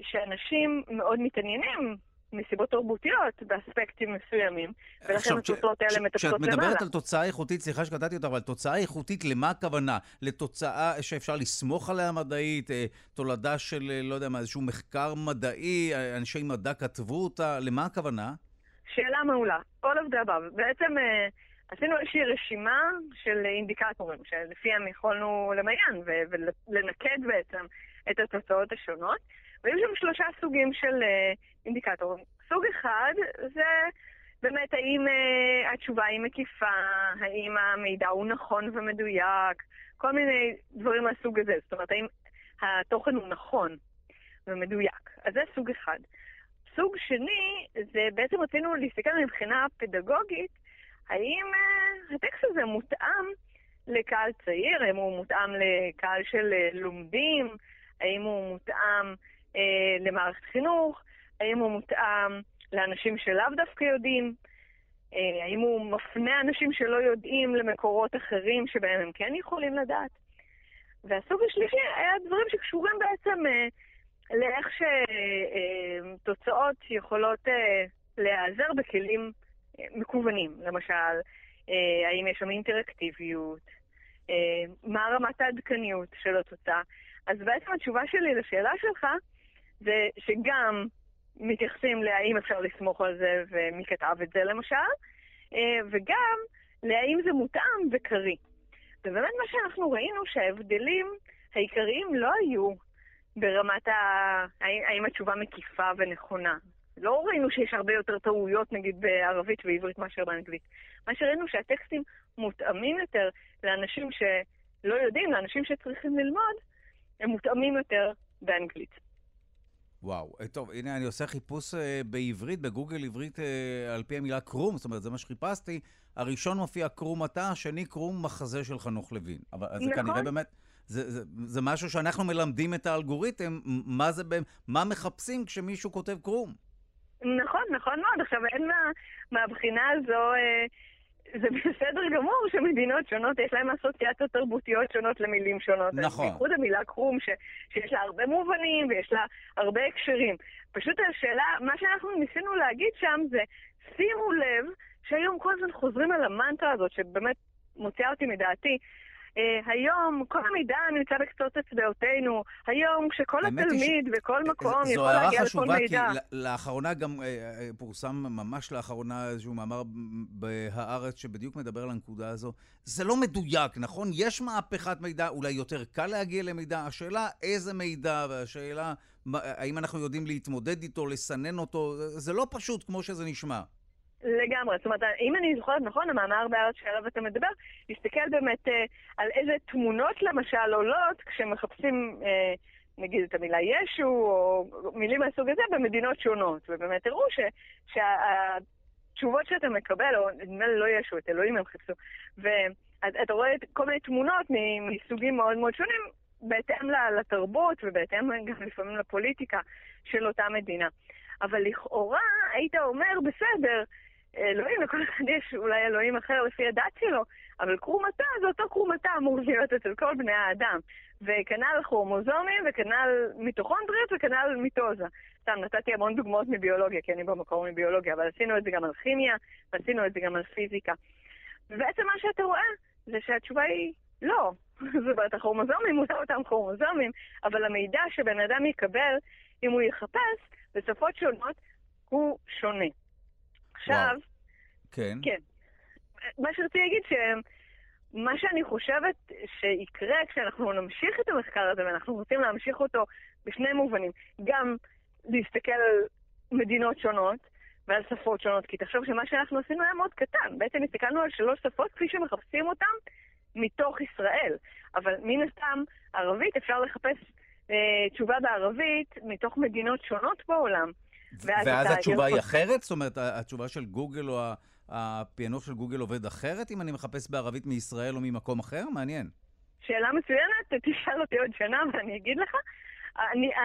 שאנשים מאוד מתעניינים מסיבות תרבותיות באספקטים מסוימים, ולכן התוצאות האלה מטפסות למעלה. כשאת מדברת על תוצאה איכותית, סליחה שקטעתי אותה, אבל תוצאה איכותית, למה הכוונה? לתוצאה שאפשר לסמוך עליה מדעית, אה, תולדה של, אה, לא יודע מה, איזשהו מחקר מדעי, אה, אנשי מדע כתבו אותה, למה הכוונה? שאלה מעולה. All of the above. בעצם עשינו איזושהי רשימה של אינדיקטורים, שלפיהם יכולנו למיין ולנקד בעצם את התוצאות השונות. והיו שם שלושה סוגים של uh, אינדיקטורים. סוג אחד זה באמת האם uh, התשובה היא מקיפה, האם המידע הוא נכון ומדויק, כל מיני דברים מהסוג הזה. זאת אומרת, האם התוכן הוא נכון ומדויק. אז זה סוג אחד. סוג שני, זה בעצם רצינו להסתכל מבחינה פדגוגית, האם uh, הטקסט הזה מותאם לקהל צעיר, האם הוא מותאם לקהל של לומדים, האם הוא מותאם uh, למערכת חינוך, האם הוא מותאם לאנשים שלאו דווקא יודעים, uh, האם הוא מפנה אנשים שלא יודעים למקורות אחרים שבהם הם כן יכולים לדעת. והסוג השלישי היה דברים שקשורים בעצם uh, לאיך שתוצאות יכולות uh, להיעזר בכלים uh, מקוונים. למשל, uh, האם יש שם אינטראקטיביות, uh, מה רמת העדכניות של התוצאה. אז בעצם התשובה שלי לשאלה שלך זה שגם מתייחסים להאם אפשר לסמוך על זה ומי כתב את זה למשל, וגם להאם זה מותאם וקריא. ובאמת מה שאנחנו ראינו שההבדלים העיקריים לא היו ברמת ה... האם התשובה מקיפה ונכונה. לא ראינו שיש הרבה יותר טעויות, נגיד, בערבית ועברית מאשר באנגלית. מה שראינו שהטקסטים מותאמים יותר לאנשים שלא יודעים, לאנשים שצריכים ללמוד, הם מותאמים יותר באנגלית. וואו, אה, טוב, הנה אני עושה חיפוש אה, בעברית, בגוגל עברית אה, על פי המילה קרום, זאת אומרת, זה מה שחיפשתי. הראשון מופיע קרום אתה, השני קרום מחזה של חנוך לוין. אבל נכון. זה כנראה באמת, זה, זה, זה משהו שאנחנו מלמדים את האלגוריתם, מה זה, מה מחפשים כשמישהו כותב קרום. נכון, נכון מאוד. עכשיו, אין מה, מהבחינה הזו... אה, זה בסדר גמור שמדינות שונות, יש להן אסוציאציות תרבותיות שונות למילים שונות. נכון. בייחוד המילה קרום, ש, שיש לה הרבה מובנים ויש לה הרבה הקשרים. פשוט השאלה, מה שאנחנו ניסינו להגיד שם זה, שימו לב שהיום כל הזמן חוזרים על המנטרה הזאת, שבאמת מוציאה אותי מדעתי, היום כל המידע נמצא בקצות אצבעותינו. היום כשכל התלמיד ש... בכל מקום יכול להגיע לכל מידע. זו הערה חשובה, כי לאחרונה גם uh, פורסם ממש לאחרונה איזשהו מאמר בהארץ שבדיוק מדבר על הנקודה הזו. זה לא מדויק, נכון? יש מהפכת מידע, אולי יותר קל להגיע למידע. השאלה איזה מידע, והשאלה האם אנחנו יודעים להתמודד איתו, לסנן אותו, זה לא פשוט כמו שזה נשמע. לגמרי. זאת אומרת, אם אני זוכרת נכון, המאמר בארץ שעליו אתה מדבר, הסתכל באמת אה, על איזה תמונות למשל עולות כשמחפשים, אה, נגיד, את המילה ישו, או מילים מהסוג הזה, במדינות שונות. ובאמת הראו שהתשובות שאתה מקבל, או נדמה לי לא ישו, את אלוהים הם חיפשו, ואתה רואה כל מיני תמונות מסוגים מאוד מאוד שונים, בהתאם לתרבות ובהתאם גם לפעמים לפוליטיקה של אותה מדינה. אבל לכאורה היית אומר, בסדר, אלוהים, לכל אחד יש אולי אלוהים אחר לפי הדת שלו, אבל קרום התא זה אותו קרום התא אמור להיות אצל כל בני האדם. וכנ"ל כרומוזומים, וכנ"ל מיטוכונדריות, וכנ"ל מיטוזה. סתם, נתתי המון דוגמאות מביולוגיה, כי אני במקור מביולוגיה, אבל עשינו את זה גם על כימיה, ועשינו את זה גם על פיזיקה. ובעצם מה שאתה רואה, זה שהתשובה היא לא. זאת אומרת, הכרומוזומים הוא לא אותם כרומוזומים, אבל המידע שבן אדם יקבל, אם הוא יחפש, בשפות שונות, הוא שונה. עכשיו... כן. כן. מה שרציתי להגיד, שמה שאני חושבת שיקרה כשאנחנו נמשיך את המחקר הזה, ואנחנו רוצים להמשיך אותו בשני מובנים, גם להסתכל על מדינות שונות ועל שפות שונות, כי תחשוב שמה שאנחנו עשינו היה מאוד קטן. בעצם הסתכלנו על שלוש שפות כפי שמחפשים אותן מתוך ישראל. אבל מן הסתם, ערבית אפשר לחפש אה, תשובה בערבית מתוך מדינות שונות בעולם. ואז, ואז התשובה היא אחרת? זאת אומרת, התשובה של גוגל או הפענוח של גוגל עובד אחרת אם אני מחפש בערבית מישראל או ממקום אחר? מעניין. שאלה מצוינת, תשאל אותי עוד שנה ואני אגיד לך.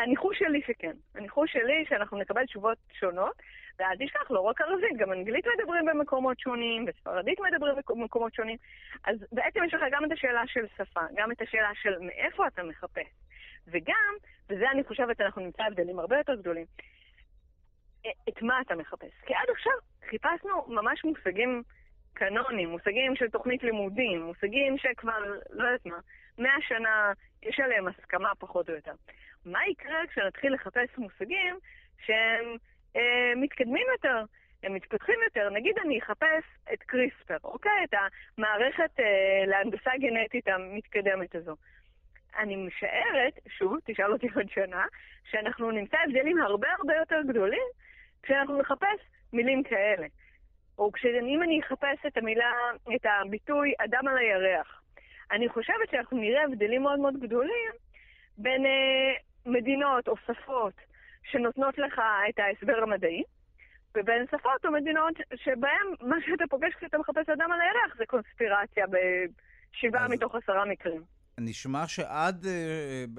הניחוש שלי שכן. הניחוש שלי שאנחנו נקבל תשובות שונות, ואל תשכח, לא רק ערבית, גם אנגלית מדברים במקומות שונים, וספרדית מדברים במקומות שונים. אז בעצם יש לך גם את השאלה של שפה, גם את השאלה של מאיפה אתה מחפש. וגם, וזה אני חושבת, אנחנו נמצא הבדלים הרבה יותר גדולים, את מה אתה מחפש. כי עד עכשיו חיפשנו ממש מושגים קנונים, מושגים של תוכנית לימודים, מושגים שכבר, לא יודעת מה, מאה שנה יש עליהם הסכמה פחות או יותר. מה יקרה כשנתחיל לחפש מושגים שהם אה, מתקדמים יותר, הם מתפתחים יותר? נגיד אני אחפש את קריספר, אוקיי? את המערכת אה, להנדסה גנטית המתקדמת הזו. אני משערת, שוב, תשאל אותי עוד שנה, שאנחנו נמצא הבדלים הרבה הרבה יותר גדולים כשאנחנו נחפש מילים כאלה. או כשאם אני אחפש את המילה, את הביטוי אדם על הירח. אני חושבת שאנחנו נראה הבדלים מאוד מאוד גדולים בין אה, מדינות או שפות שנותנות לך את ההסבר המדעי, ובין שפות או מדינות שבהן מה שאתה פוגש כשאתה מחפש אדם על הירח זה קונספירציה בשבעה אז... מתוך עשרה מקרים. נשמע שעד uh,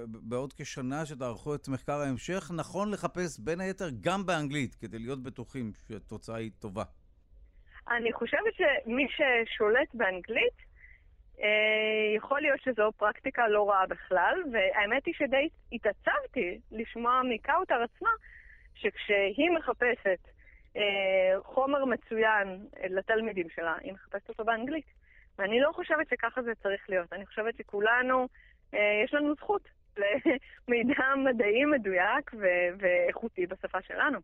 בעוד כשנה שתערכו את מחקר ההמשך, נכון לחפש בין היתר גם באנגלית, כדי להיות בטוחים שהתוצאה היא טובה. אני חושבת שמי ששולט באנגלית, אה, יכול להיות שזו פרקטיקה לא רעה בכלל, והאמת היא שדי התעצבתי לשמוע מקאוטר עצמה, שכשהיא מחפשת אה, חומר מצוין לתלמידים שלה, היא מחפשת אותו באנגלית. ואני לא חושבת שככה זה צריך להיות. אני חושבת שכולנו, אה, יש לנו זכות למידע מדעי מדויק ואיכותי בשפה שלנו.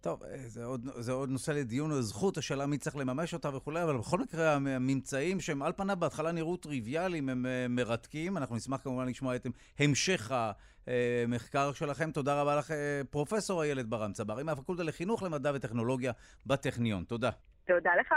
טוב, אה, זה עוד, זה עוד נושא לדיון, זכות, השאלה מי צריך לממש אותה וכולי, אבל בכל מקרה, הממצאים שהם על פניו בהתחלה נראו טריוויאליים, הם אה, מרתקים. אנחנו נשמח כמובן לשמוע את המשך המחקר שלכם. תודה רבה לך, פרופ' איילת ברם צברי, מהפקולטה לחינוך, למדע וטכנולוגיה בטכניון. תודה. תודה לך.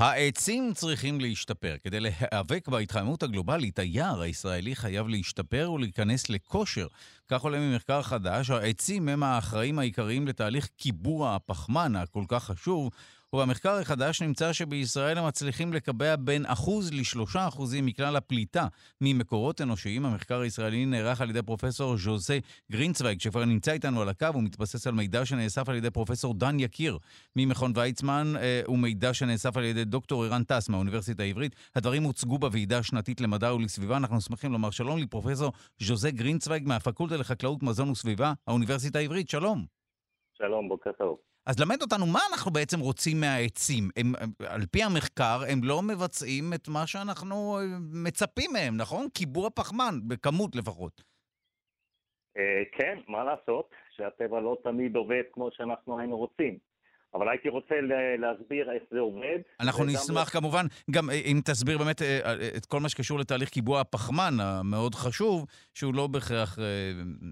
העצים צריכים להשתפר. כדי להיאבק בהתחממות הגלובלית, היער הישראלי חייב להשתפר ולהיכנס לכושר. כך עולה ממחקר חדש, העצים הם האחראים העיקריים לתהליך קיבוע הפחמן הכל כך חשוב, ובמחקר החדש נמצא שבישראל הם מצליחים לקבע בין אחוז לשלושה אחוזים מכלל הפליטה ממקורות אנושיים. המחקר הישראלי נערך על ידי פרופסור ז'וזה גרינצוויג, שכבר נמצא איתנו על הקו, הוא מתבסס על מידע שנאסף על ידי פרופסור דן יקיר ממכון ויצמן, אה, ומידע שנאסף על ידי דוקטור ערן טס מהאוניברסיטה העברית. הדברים הוצגו בוועידה השנתית למדע ולסביבה. אנחנו שמחים לומר שלום לפרופסור ז'וזה גרינצוויג מהפקולטה לחקלאות, מזון וסביבה, האוניברסיטה העברית. שלום. שלום, בוקר טוב. אז למד אותנו מה אנחנו בעצם רוצים מהעצים. הם, על פי המחקר, הם לא מבצעים את מה שאנחנו אה, מצפים מהם, נכון? קיבוע פחמן, בכמות לפחות. אה, כן, מה לעשות, שהטבע לא תמיד עובד כמו שאנחנו היינו רוצים. אבל הייתי רוצה להסביר איך זה עובד. אנחנו נשמח לא... כמובן, גם אה, אם תסביר באמת את כל מה שקשור לתהליך קיבוע הפחמן המאוד חשוב, שהוא לא בהכרח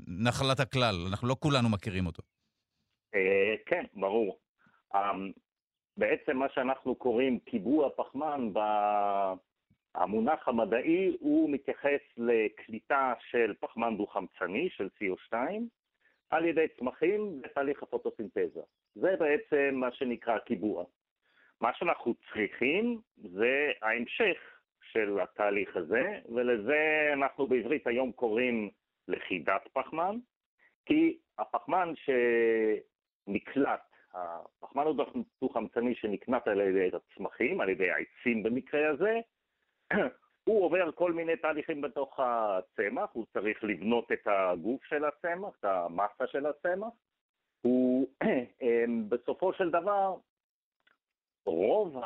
נחלת הכלל, אנחנו לא כולנו מכירים אותו. אה, כן, ברור. אמ, בעצם מה שאנחנו קוראים קיבוע פחמן, המונח המדעי הוא מתייחס לקליטה של פחמן דו-חמצני, של CO2, על ידי צמחים בתהליך הפוטוסינתזה. זה בעצם מה שנקרא קיבוע. מה שאנחנו צריכים זה ההמשך של התהליך הזה, ולזה אנחנו בעברית היום קוראים לכידת פחמן, כי הפחמן ש... נקלט, הפחמן הדו-חמצני שנקנט על ידי הצמחים, על ידי העצים במקרה הזה, הוא עובר כל מיני תהליכים בתוך הצמח, הוא צריך לבנות את הגוף של הצמח, את המסה של הצמח. הוא בסופו של דבר, רוב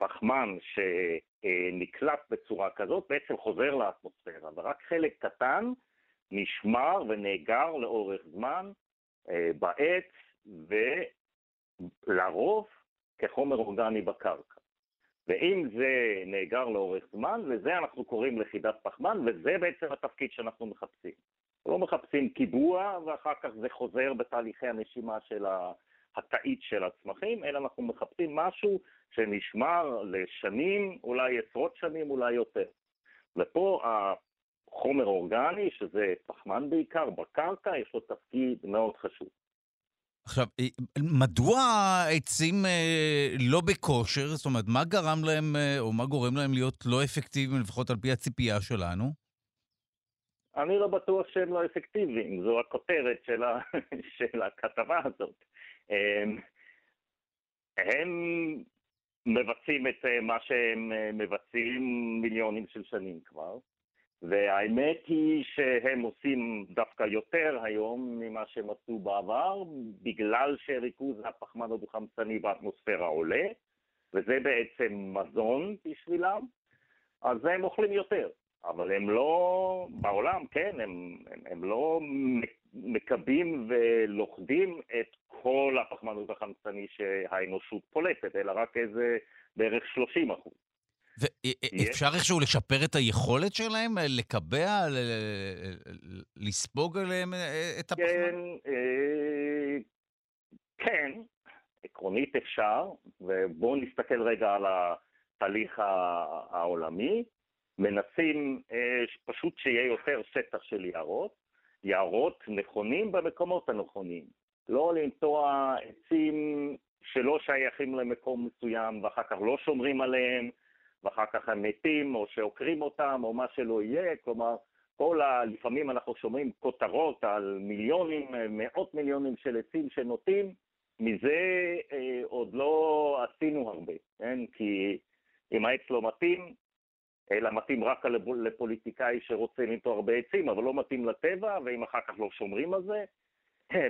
הפחמן שנקלט בצורה כזאת בעצם חוזר לאטמוספירה, ורק חלק קטן נשמר ונאגר לאורך זמן בעץ ולרוב כחומר אורגני בקרקע. ואם זה נאגר לאורך זמן, לזה אנחנו קוראים לכידת פחמן, וזה בעצם התפקיד שאנחנו מחפשים. לא מחפשים קיבוע ואחר כך זה חוזר בתהליכי הנשימה של התאית של הצמחים, אלא אנחנו מחפשים משהו שנשמר לשנים, אולי עשרות שנים, אולי יותר. ופה חומר אורגני, שזה פחמן בעיקר, בקרקע, יש לו תפקיד מאוד חשוב. עכשיו, אה, מדוע העצים אה, לא בכושר? זאת אומרת, מה גרם להם, אה, או מה גורם להם להיות לא אפקטיביים, לפחות על פי הציפייה שלנו? אני לא בטוח שהם לא אפקטיביים, זו הכותרת של, ה... של הכתבה הזאת. הם, הם מבצעים את מה שהם מבצעים מיליונים של שנים כבר. והאמת היא שהם עושים דווקא יותר היום ממה שהם עשו בעבר, בגלל שריכוז הפחמן הדו-חמצני באטמוספירה עולה, וזה בעצם מזון בשבילם, אז הם אוכלים יותר. אבל הם לא, בעולם, כן, הם, הם, הם לא מקבים ולוכדים את כל הפחמן הדו-חמצני שהאנושות פולטת, אלא רק איזה בערך 30 אחוז. ואפשר איכשהו לשפר את היכולת שלהם לקבע, לספוג עליהם אה, את הפחמן? כן, אה, כן, עקרונית אפשר, ובואו נסתכל רגע על התהליך העולמי. מנסים אה, פשוט שיהיה יותר שטח של יערות, יערות נכונים במקומות הנכונים. לא לנטוע עצים שלא שייכים למקום מסוים ואחר כך לא שומרים עליהם ואחר כך הם מתים או שעוקרים אותם או מה שלא יהיה, כלומר כל ה... לפעמים אנחנו שומעים כותרות על מיליונים, מאות מיליונים של עצים שנוטים, מזה אה, עוד לא עשינו הרבה, כן? כי אם העץ לא מתאים, אלא מתאים רק לפוליטיקאי שרוצה לנטוע הרבה עצים, אבל לא מתאים לטבע, ואם אחר כך לא שומרים על זה,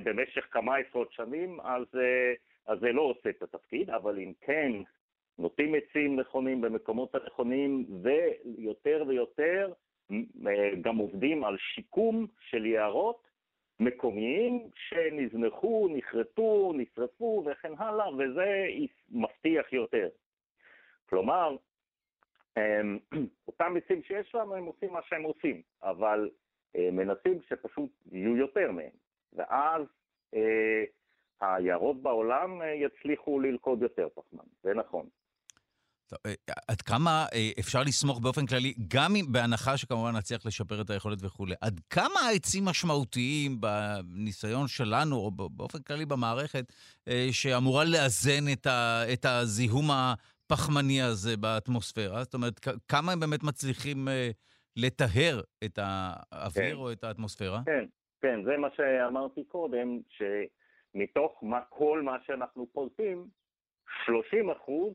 במשך כמה עשרות שנים, אז, אה, אז זה לא עושה את התפקיד, אבל אם כן נוטים עצים נכונים במקומות הנכונים, ויותר ויותר אה, גם עובדים על שיקום של יערות מקומיים שנזנחו, נכרתו, נשרפו וכן הלאה, וזה מבטיח יותר. כלומר, אמ, אותם עצים שיש לנו, הם עושים מה שהם עושים, אבל אה, מנסים שפשוט יהיו יותר מהם, ואז אה, היערות בעולם יצליחו ללכוד יותר פחמן, זה נכון. אה, עד כמה אה, אפשר לסמוך באופן כללי, גם בהנחה שכמובן נצליח לשפר את היכולת וכולי, עד כמה העצים משמעותיים בניסיון שלנו, או באופן כללי במערכת, אה, שאמורה לאזן את, ה, את הזיהום הפחמני הזה באטמוספירה? זאת אומרת, כמה הם באמת מצליחים לטהר את האוויר כן. או את האטמוספירה? כן, כן, זה מה שאמרתי קודם, שמתוך מה, כל מה שאנחנו פולטים, 30 אחוז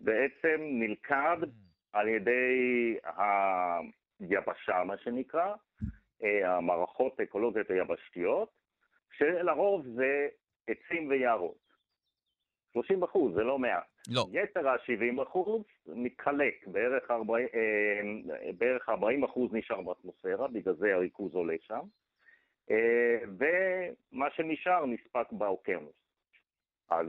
בעצם נלכד mm. על ידי היבשה, מה שנקרא, אה, המערכות האקולוגיות היבשתיות, שלרוב זה עצים ויערות. 30 אחוז, זה לא מעט. לא. יתר ה-70 אחוז מתחלק, בערך 40, אה, בערך 40 אחוז נשאר באטמוספירה, בגלל זה הריכוז עולה שם, אה, ומה שנשאר נספק באוקיינוס. אז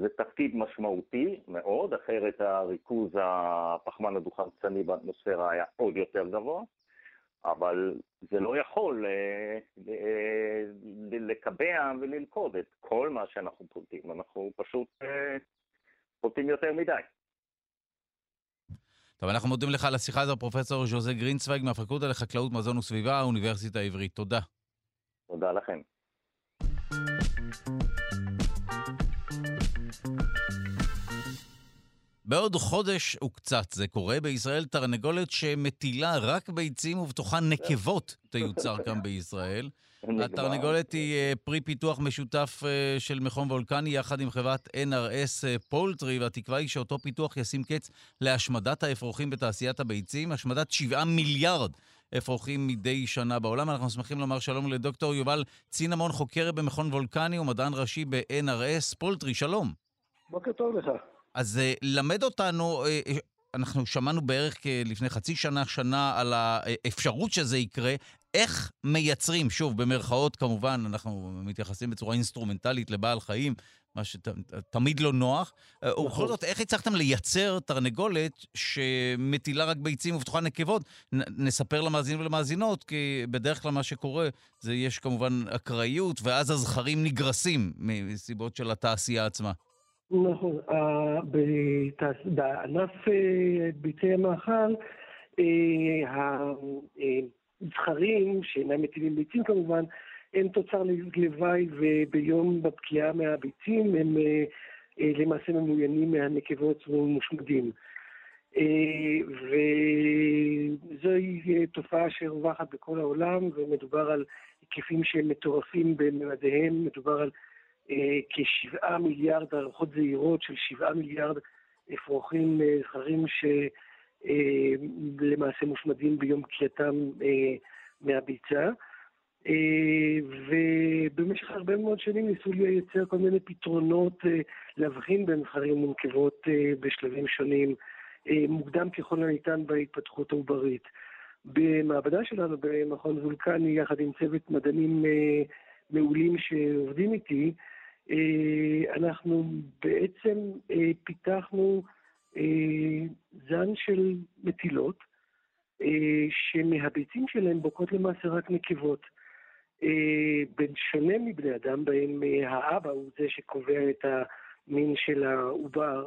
זה תפקיד משמעותי מאוד, אחרת הריכוז הפחמן הדו-חמצני באטמוספירה היה עוד יותר גבוה, אבל זה לא יכול אה, אה, לקבע וללכוד את כל מה שאנחנו פולטים, אנחנו פשוט אה, פולטים יותר מדי. טוב, אנחנו מודים לך על השיחה הזו, פרופסור ז'וזה גרינצוויג מהפקולטה לחקלאות, מזון וסביבה, האוניברסיטה העברית. תודה. תודה לכם. בעוד חודש וקצת זה קורה, בישראל תרנגולת שמטילה רק ביצים ובתוכה נקבות תיוצר כאן בישראל. התרנגולת היא אה, פרי פיתוח משותף אה, של מכון וולקני יחד עם חברת NRS אה, Poultry, והתקווה היא שאותו פיתוח ישים קץ להשמדת האפרוחים בתעשיית הביצים, השמדת 7 מיליארד אפרוחים מדי שנה בעולם. אנחנו שמחים לומר שלום לדוקטור יובל סינמון, חוקר במכון וולקני ומדען ראשי ב-NRS Poultry, שלום. בוקר טוב לך. אז אה, למד אותנו, אה, אנחנו שמענו בערך לפני חצי שנה, שנה, על האפשרות שזה יקרה. איך מייצרים, שוב, במרכאות כמובן, אנחנו מתייחסים בצורה אינסטרומנטלית לבעל חיים, מה שתמיד לא נוח. נכון. ובכל זאת, איך הצלחתם לייצר תרנגולת שמטילה רק ביצים ובתוכה נקבות? נספר למאזינים ולמאזינות, כי בדרך כלל מה שקורה, זה יש כמובן אקראיות, ואז הזכרים נגרסים מסיבות של התעשייה עצמה. נכון. בענף אה, ביצי המאכל, אה, הזכרים, שאינם מטילים ביצים כמובן, הם תוצר לוואי, וביום בפקיעה מהביצים הם אה, למעשה ממוינים מהנקבות ומושמדים. וזוהי תופעה שרווחת בכל העולם, ומדובר על היקפים שהם מטורפים בממדיהם, מדובר על אה, כשבעה מיליארד, הערכות זהירות של שבעה מיליארד אפרוחים אה, זכרים שלמעשה אה, מושמדים ביום קריאתם מהביצה. ובמשך הרבה מאוד שנים ניסו לייצר כל מיני פתרונות להבחין בין זכרים ונקבות בשלבים שונים, מוקדם ככל הניתן בהתפתחות העוברית. במעבדה שלנו במכון וולקני, יחד עם צוות מדענים מעולים שעובדים איתי, אה, אנחנו בעצם אה, פיתחנו אה, זן של מטילות, שמהביצים שלהם בוקעות למעשה רק נקבות. בשונה מבני אדם, בהם האבא הוא זה שקובע את המין של העובר,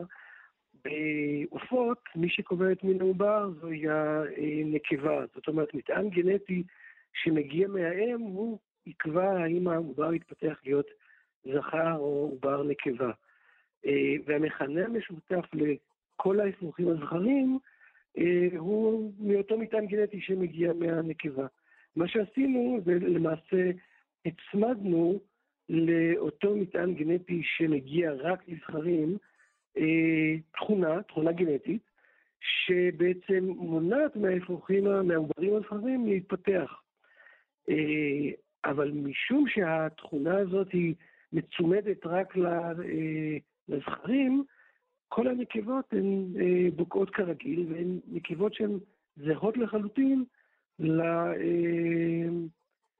בעופות, מי שקובע את מין העובר זוהי הנקבה. זאת אומרת, מטען גנטי שמגיע מהאם, הוא יקבע האם העובר יתפתח להיות זכר או עובר נקבה. אה, והמכנה המשותף לכל האפרוחים הזכרים אה, הוא מאותו מטען גנטי שמגיע מהנקבה. מה שעשינו זה למעשה הצמדנו לאותו מטען גנטי שמגיע רק לזכרים, אה, תכונה, תכונה גנטית, שבעצם מונעת מהאפרוחים, מהעוברים הזכרים להתפתח. אבל משום שהתכונה הזאת היא מצומדת רק לזכרים, כל הנקבות הן בוקעות כרגיל, והן נקבות שהן זהות לחלוטין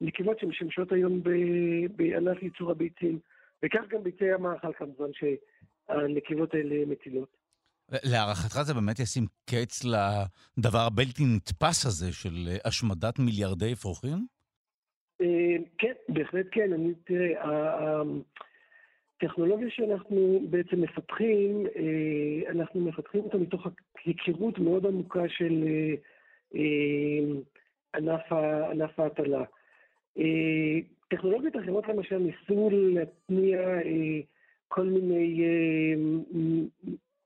לנקבות שמשמשות היום בענף ייצור הביצים, וכך גם ביצי המאכל כמובן שהנקבות האלה מטילות. להערכתך זה באמת ישים קץ לדבר הבלתי נתפס הזה של השמדת מיליארדי אפרוחים? אה, כן, בהחלט כן. אני, תראה, הטכנולוגיה שאנחנו בעצם מפתחים, אה, אנחנו מפתחים אותה מתוך היכרות מאוד עמוקה של אה, ענף ההטלה. טכנולוגיות אחרות למשל ניסו להתניע כל מיני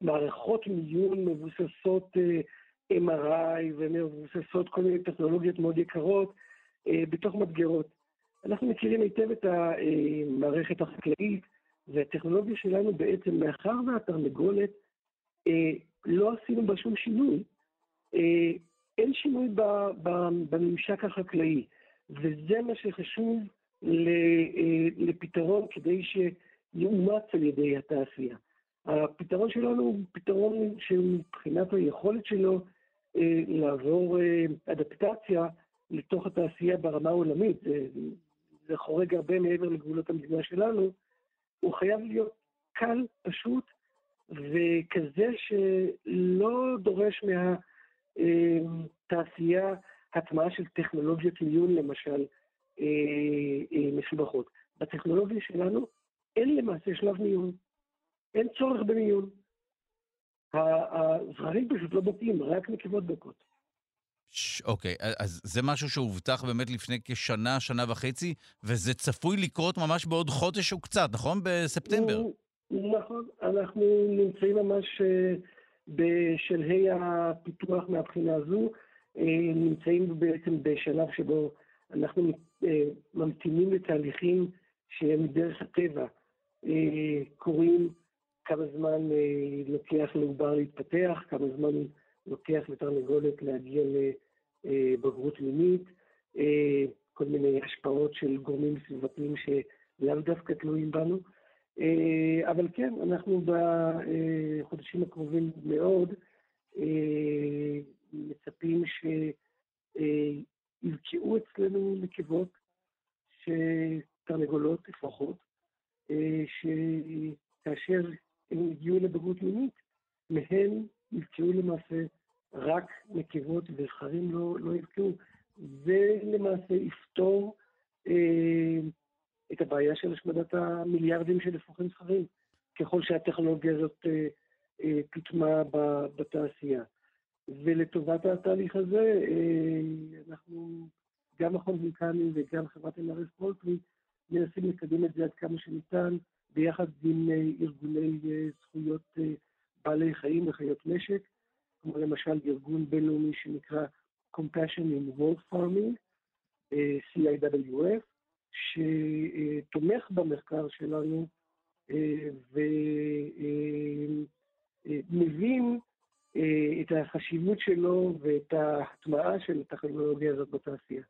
מערכות מיון מבוססות MRI ומבוססות כל מיני טכנולוגיות מאוד יקרות בתוך מדגרות. אנחנו מכירים היטב את המערכת החקלאית, והטכנולוגיה שלנו בעצם, מאחר והתרנגולת, לא עשינו בה שום שינוי, אין שינוי בממשק החקלאי, וזה מה שחשוב אה, לפתרון כדי שיאומץ על ידי התעשייה. הפתרון שלנו הוא פתרון שמבחינת היכולת שלו אה, לעבור אה, אדפטציה לתוך התעשייה ברמה העולמית, זה, זה חורג הרבה מעבר לגבולות המדינה שלנו, הוא חייב להיות קל, פשוט, וכזה שלא דורש מה... תעשייה, הטמעה של טכנולוגיות מיון למשל, אה, אה, מסובכות. בטכנולוגיה שלנו אין למעשה שלב מיון, אין צורך במיון. הזכרים פשוט לא בוקעים, רק נקבות בוקעות. אוקיי, אז זה משהו שהובטח באמת לפני כשנה, שנה וחצי, וזה צפוי לקרות ממש בעוד חודש או קצת, נכון? בספטמבר. נכון, אנחנו נמצאים ממש אה, בשלהי הפיתוח מהבחינה הזו. אה, נמצאים בעצם בשלב שבו אנחנו אה, ממתינים לתהליכים שהם מדרך הטבע קורים, כמה זמן לוקח לעובר להתפתח, כמה זמן לוקח לתרנגולת להגיע לבגרות מינית, כל מיני השפעות של גורמים סביבתיים שלאו דווקא תלויים בנו. אבל כן, אנחנו בחודשים הקרובים מאוד מצפים שיבקעו אצלנו נקבות, שתרנגולות, לפחות, אה, שכאשר הם הגיעו לבגרות מינית, מהן יבקעו למעשה רק נקבות וזכרים לא, לא יבקעו. זה למעשה יפתור אה, את הבעיה של השמדת המיליארדים של אפרוחים זכרים, ככל שהטכנולוגיה הזאת אה, אה, תוטמע בתעשייה. ולטובת התהליך הזה, אה, אנחנו, גם מכון וולקני וגם חברת NRS פולטרי, מנסים לקדם את זה עד כמה שניתן, ביחד עם אה, ארגוני אה, זכויות בעלי חיים וחיות משק, כמו למשל ארגון בינלאומי שנקרא Compassion in World Farming, CIWF, שתומך במחקר שלנו ומבין אה, את החשיבות שלו ואת ההטמעה של הטכנולוגיה הזאת בתעשייה.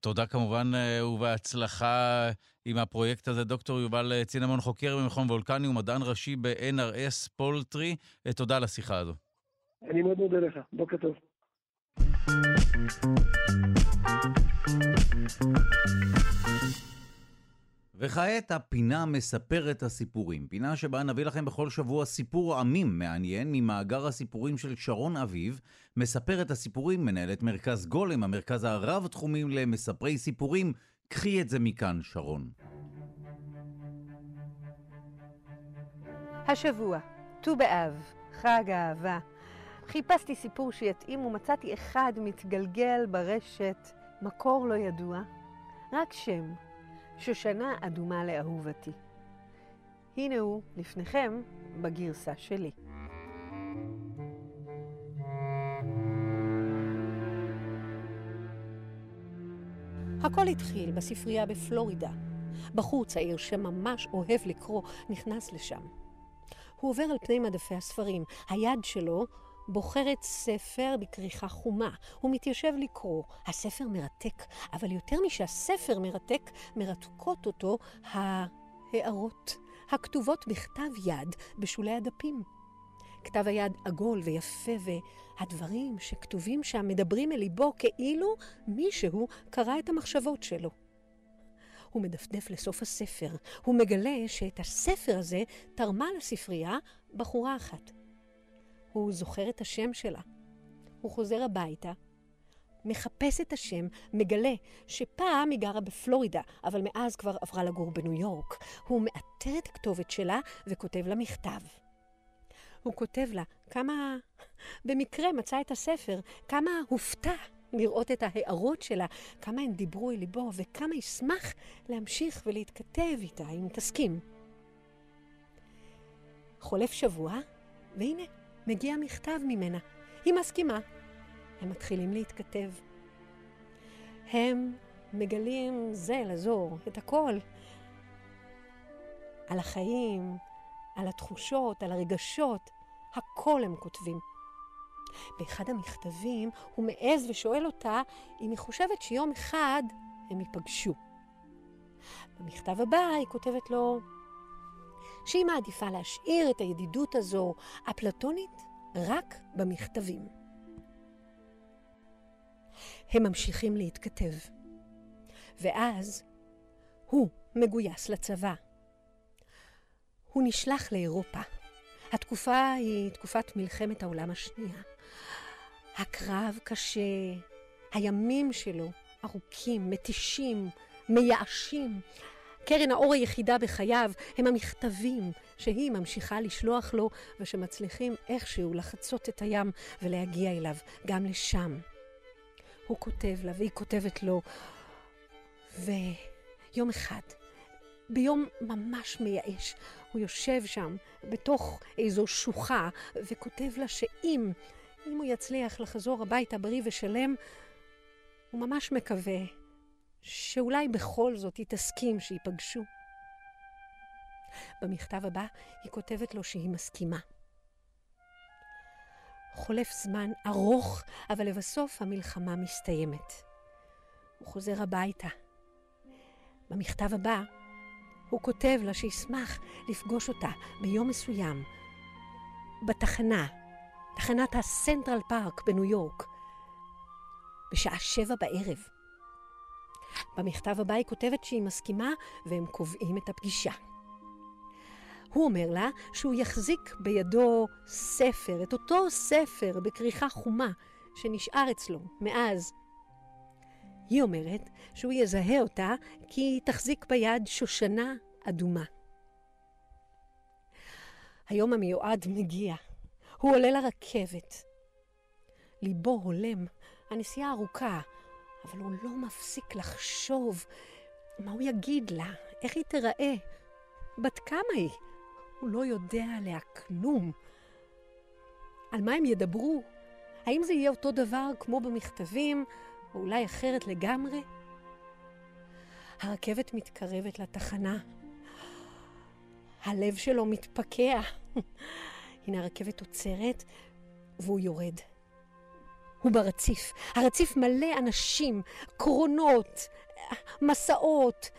תודה כמובן אה, ובהצלחה עם הפרויקט הזה. דוקטור יובל אה, צינמון, חוקר במכון וולקני ומדען ראשי ב-NRS פולטרי. תודה על השיחה הזו. אני מאוד מודה לך. בוקר טוב. וכעת הפינה מספרת הסיפורים, פינה שבה נביא לכם בכל שבוע סיפור עמים מעניין ממאגר הסיפורים של שרון אביב, מספרת הסיפורים, מנהלת מרכז גולם, המרכז הרב-תחומים למספרי סיפורים. קחי את זה מכאן, שרון. השבוע, ט"ו באב, חג האהבה. חיפשתי סיפור שיתאים ומצאתי אחד מתגלגל ברשת, מקור לא ידוע, רק שם, שושנה אדומה לאהובתי. הנה הוא לפניכם בגרסה שלי. הכל התחיל בספרייה בפלורידה. בחור צעיר שממש אוהב לקרוא נכנס לשם. הוא עובר על פני מדפי הספרים. היד שלו בוחרת ספר בכריכה חומה. הוא מתיישב לקרוא. הספר מרתק, אבל יותר משהספר מרתק, מרתקות אותו ההערות, הכתובות בכתב יד בשולי הדפים. כתב היד עגול ויפה, והדברים שכתובים שם מדברים אל ליבו כאילו מישהו קרא את המחשבות שלו. הוא מדפדף לסוף הספר. הוא מגלה שאת הספר הזה תרמה לספרייה בחורה אחת. הוא זוכר את השם שלה. הוא חוזר הביתה, מחפש את השם, מגלה שפעם היא גרה בפלורידה, אבל מאז כבר עברה לגור בניו יורק. הוא מאתר את הכתובת שלה וכותב לה מכתב. הוא כותב לה כמה במקרה מצא את הספר, כמה הופתע לראות את ההערות שלה, כמה הן דיברו אל ליבו, וכמה ישמח להמשיך ולהתכתב איתה, אם תסכים. חולף שבוע, והנה, מגיע מכתב ממנה. היא מסכימה. הם מתחילים להתכתב. הם מגלים זה לזור את הכל. על החיים, על התחושות, על הרגשות, הכל הם כותבים. באחד המכתבים הוא מעז ושואל אותה אם היא חושבת שיום אחד הם ייפגשו. במכתב הבא היא כותבת לו שהיא מעדיפה להשאיר את הידידות הזו, אפלטונית, רק במכתבים. הם ממשיכים להתכתב. ואז הוא מגויס לצבא. הוא נשלח לאירופה. התקופה היא תקופת מלחמת העולם השנייה. הקרב קשה, הימים שלו ארוכים, מתישים, מייאשים. קרן האור היחידה בחייו הם המכתבים שהיא ממשיכה לשלוח לו ושמצליחים איכשהו לחצות את הים ולהגיע אליו, גם לשם. הוא כותב לה והיא כותבת לו, ויום אחד, ביום ממש מייאש, הוא יושב שם בתוך איזו שוחה וכותב לה שאם אם הוא יצליח לחזור הביתה בריא ושלם, הוא ממש מקווה שאולי בכל זאת היא תסכים שייפגשו. במכתב הבא היא כותבת לו שהיא מסכימה. חולף זמן ארוך, אבל לבסוף המלחמה מסתיימת. הוא חוזר הביתה. במכתב הבא הוא כותב לה שישמח לפגוש אותה ביום מסוים בתחנה תחנת הסנטרל פארק בניו יורק, בשעה שבע בערב. במכתב הבא היא כותבת שהיא מסכימה והם קובעים את הפגישה. הוא אומר לה שהוא יחזיק בידו ספר, את אותו ספר בכריכה חומה שנשאר אצלו מאז. היא אומרת שהוא יזהה אותה כי היא תחזיק ביד שושנה אדומה. היום המיועד מגיע. הוא עולה לרכבת. ליבו הולם, הנסיעה ארוכה, אבל הוא לא מפסיק לחשוב מה הוא יגיד לה, איך היא תיראה, בת כמה היא. הוא לא יודע עליה כלום. על מה הם ידברו? האם זה יהיה אותו דבר כמו במכתבים, או אולי אחרת לגמרי? הרכבת מתקרבת לתחנה. הלב שלו מתפקע. הנה הרכבת עוצרת, והוא יורד. הוא ברציף. הרציף מלא אנשים, קרונות, מסעות,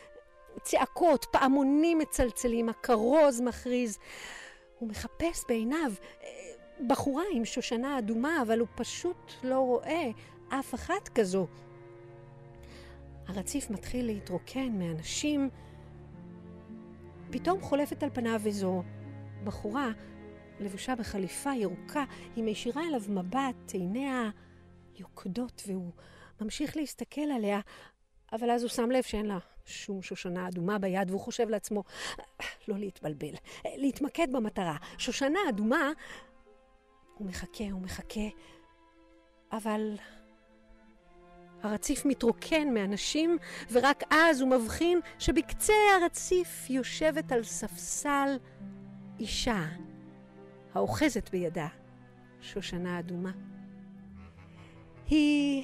צעקות, פעמונים מצלצלים, הכרוז מכריז. הוא מחפש בעיניו אה, בחורה עם שושנה אדומה, אבל הוא פשוט לא רואה אף אחת כזו. הרציף מתחיל להתרוקן מאנשים. פתאום חולפת על פניו איזו בחורה לבושה בחליפה ירוקה, היא מישירה אליו מבט, עיניה יוקדות, והוא ממשיך להסתכל עליה, אבל אז הוא שם לב שאין לה שום שושנה אדומה ביד, והוא חושב לעצמו, לא להתבלבל, להתמקד במטרה. שושנה אדומה, הוא מחכה, הוא מחכה, אבל הרציף מתרוקן מאנשים, ורק אז הוא מבחין שבקצה הרציף יושבת על ספסל אישה, האוחזת בידה שושנה אדומה. היא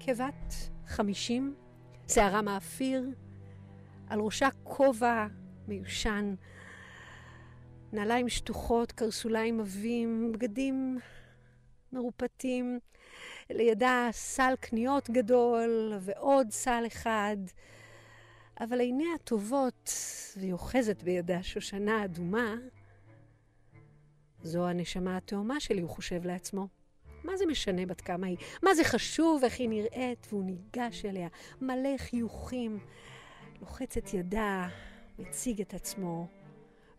כבת חמישים, שערה מאפיר, על ראשה כובע מיושן, נעליים שטוחות, קרסוליים עבים, בגדים מרופטים, לידה סל קניות גדול ועוד סל אחד. אבל עיניה טובות, והיא אוחזת בידה שושנה אדומה, זו הנשמה התאומה שלי, הוא חושב לעצמו. מה זה משנה בת כמה היא? מה זה חשוב איך היא נראית? והוא ניגש אליה, מלא חיוכים, לוחץ את ידה, מציג את עצמו,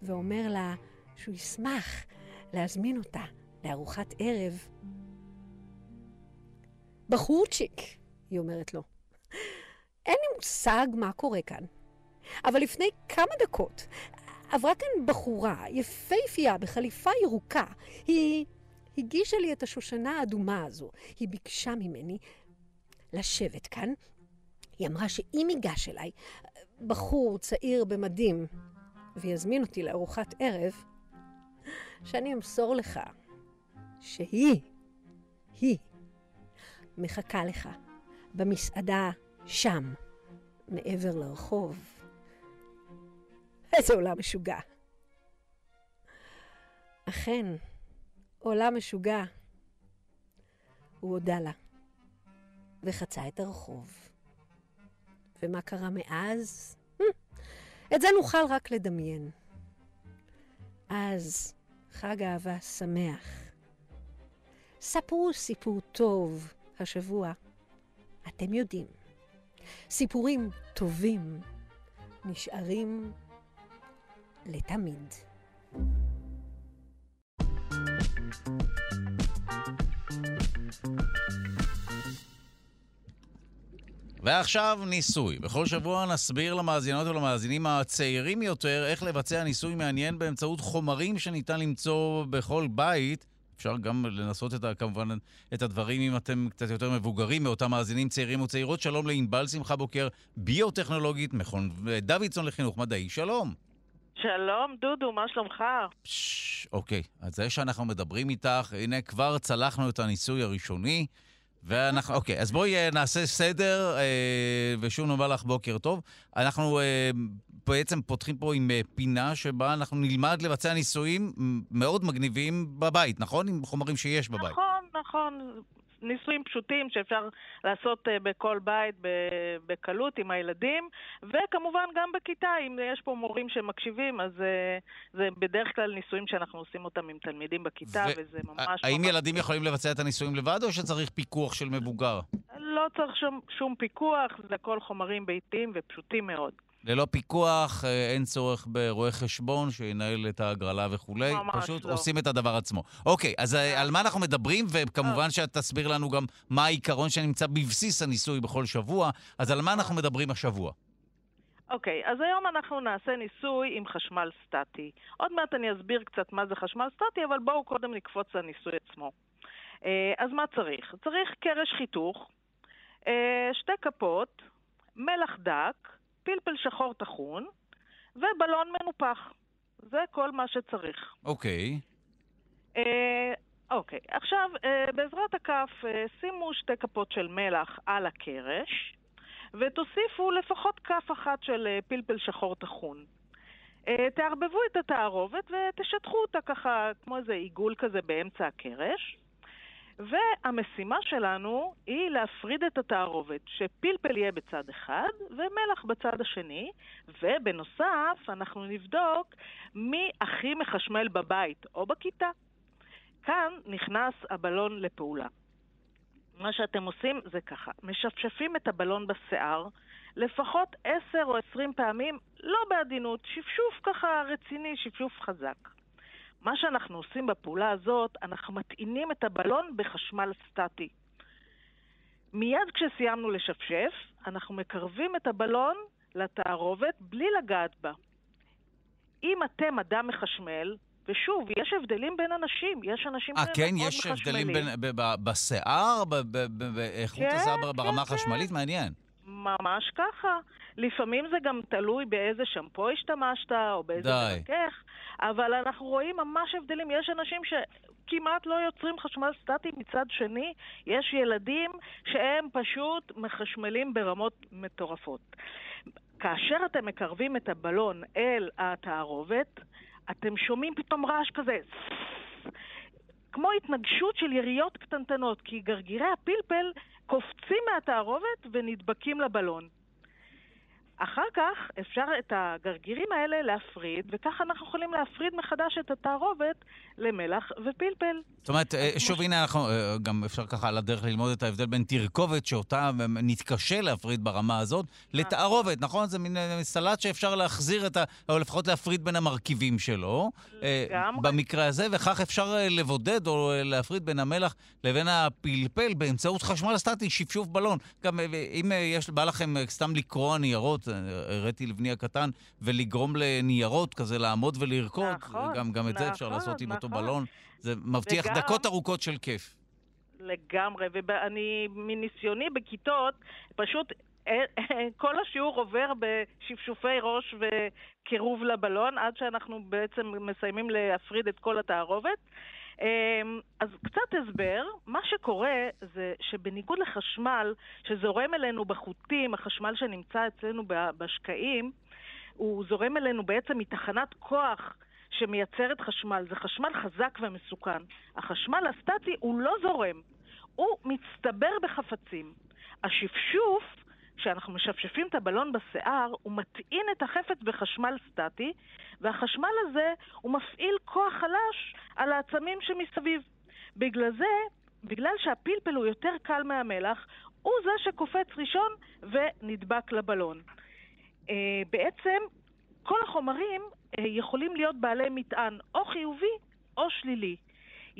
ואומר לה שהוא ישמח להזמין אותה לארוחת ערב. בחורצ'יק, היא אומרת לו. אין לי מושג מה קורה כאן. אבל לפני כמה דקות עברה כאן בחורה יפייפייה בחליפה ירוקה. היא הגישה לי את השושנה האדומה הזו. היא ביקשה ממני לשבת כאן. היא אמרה שאם ייגש אליי בחור צעיר במדים ויזמין אותי לארוחת ערב, שאני אמסור לך שהיא, היא, מחכה לך במסעדה שם, מעבר לרחוב. איזה עולם משוגע. אכן, עולם משוגע. הוא הודה לה, וחצה את הרחוב. ומה קרה מאז? את זה נוכל רק לדמיין. אז חג אהבה שמח. ספרו סיפור טוב השבוע. אתם יודעים, סיפורים טובים נשארים לתמיד. ועכשיו ניסוי. בכל שבוע נסביר למאזינות ולמאזינים הצעירים יותר איך לבצע ניסוי מעניין באמצעות חומרים שניתן למצוא בכל בית. אפשר גם לנסות את, כמובן את הדברים אם אתם קצת יותר מבוגרים מאותם מאזינים צעירים וצעירות. שלום לענבל שמחה בוקר, ביוטכנולוגית, מכון דוידסון לחינוך מדעי. שלום. שלום, דודו, מה שלומך? פשש, אוקיי. אז זה שאנחנו מדברים איתך, הנה כבר צלחנו את הניסוי הראשוני. ואנחנו, אוקיי, אז בואי אה, נעשה סדר, אה, ושוב נאמר לך בוקר טוב. אנחנו אה, בעצם פותחים פה עם אה, פינה שבה אנחנו נלמד לבצע ניסויים מאוד מגניבים בבית, נכון? עם חומרים שיש בבית. נכון, נכון. ניסויים פשוטים שאפשר לעשות uh, בכל בית בקלות עם הילדים, וכמובן גם בכיתה, אם יש פה מורים שמקשיבים, אז uh, זה בדרך כלל ניסויים שאנחנו עושים אותם עם תלמידים בכיתה, ו- וזה ממש... האם ממש... ילדים יכולים לבצע את הניסויים לבד, או שצריך פיקוח של מבוגר? לא צריך שום, שום פיקוח, זה הכל חומרים ביתיים ופשוטים מאוד. ללא פיקוח, אה, אין צורך ברואה חשבון שינהל את ההגרלה וכולי. ממש פשוט לא. עושים את הדבר עצמו. אוקיי, אז אה, על מה אנחנו מדברים, וכמובן שאת תסביר לנו גם מה העיקרון שנמצא בבסיס הניסוי בכל שבוע. אז על מה אנחנו מדברים השבוע? אוקיי, okay, אז היום אנחנו נעשה ניסוי עם חשמל סטטי. עוד מעט אני אסביר קצת מה זה חשמל סטטי, אבל בואו קודם נקפוץ לניסוי עצמו. אה, אז מה צריך? צריך קרש חיתוך, שתי כפות, מלח דק, פלפל שחור טחון ובלון מנופח. זה כל מה שצריך. אוקיי. אה, אוקיי, עכשיו, אה, בעזרת הכף אה, שימו שתי כפות של מלח על הקרש ותוסיפו לפחות כף אחת של אה, פלפל שחור טחון. אה, תערבבו את התערובת ותשטחו אותה ככה, כמו איזה עיגול כזה באמצע הקרש. והמשימה שלנו היא להפריד את התערובת, שפלפל יהיה בצד אחד ומלח בצד השני, ובנוסף אנחנו נבדוק מי הכי מחשמל בבית או בכיתה. כאן נכנס הבלון לפעולה. מה שאתם עושים זה ככה, משפשפים את הבלון בשיער לפחות עשר או עשרים פעמים, לא בעדינות, שפשוף ככה רציני, שפשוף חזק. מה שאנחנו עושים בפעולה הזאת, אנחנו מטעינים את הבלון בחשמל סטטי. מיד כשסיימנו לשפשף, אנחנו מקרבים את הבלון לתערובת בלי לגעת בה. אם אתם אדם מחשמל, ושוב, יש הבדלים בין אנשים, יש אנשים שהם כן, מאוד מחשמלים. אה, כן? יש הבדלים בין, בשיער, באיכות כן, השיער כן, ברמה כן. החשמלית? מעניין. ממש ככה. לפעמים זה גם תלוי באיזה שמפו השתמשת, או באיזה מרכך, אבל אנחנו רואים ממש הבדלים. יש אנשים שכמעט לא יוצרים חשמל סטטי, מצד שני, יש ילדים שהם פשוט מחשמלים ברמות מטורפות. כאשר אתם מקרבים את הבלון אל התערובת, אתם שומעים פתאום רעש כזה, כמו התנגשות של יריות קטנטנות, כי גרגירי הפלפל קופצים מהתערובת ונדבקים לבלון. אחר כך אפשר את הגרגירים האלה להפריד, וככה אנחנו יכולים להפריד מחדש את התערובת למלח ופלפל. זאת אומרת, אה, שוב, הנה, אנחנו, אה, גם אפשר ככה על הדרך ללמוד את ההבדל בין תרכובת, שאותה נתקשה להפריד ברמה הזאת, לתערובת, נכון? זה מין אה, סלט שאפשר להחזיר את ה... או לפחות להפריד בין המרכיבים שלו. לגמרי. במקרה הזה, וכך אפשר לבודד או להפריד בין המלח לבין הפלפל באמצעות חשמל סטטי, שפשוף בלון. גם אם יש, בא לכם סתם לקרוע ניירות, הראיתי לבני הקטן, ולגרום לניירות כזה לעמוד ולרקוד, נכון, גם, גם את נכון, זה אפשר נכון, לעשות עם אותו נכון. בלון. זה מבטיח וגם... דקות ארוכות של כיף. לגמרי, ואני, מניסיוני בכיתות, פשוט אה, אה, כל השיעור עובר בשפשופי ראש וקירוב לבלון, עד שאנחנו בעצם מסיימים להפריד את כל התערובת. אמ, אז קצת הסבר, מה שקורה זה שבניגוד לחשמל שזורם אלינו בחוטים, החשמל שנמצא אצלנו בשקעים, הוא זורם אלינו בעצם מתחנת כוח שמייצרת חשמל. זה חשמל חזק ומסוכן. החשמל הסטטי הוא לא זורם, הוא מצטבר בחפצים. השפשוף כשאנחנו משפשפים את הבלון בשיער, הוא מטעין את החפץ בחשמל סטטי, והחשמל הזה הוא מפעיל כוח חלש על העצמים שמסביב. בגלל זה, בגלל שהפלפל הוא יותר קל מהמלח, הוא זה שקופץ ראשון ונדבק לבלון. Uh, בעצם כל החומרים uh, יכולים להיות בעלי מטען או חיובי או שלילי.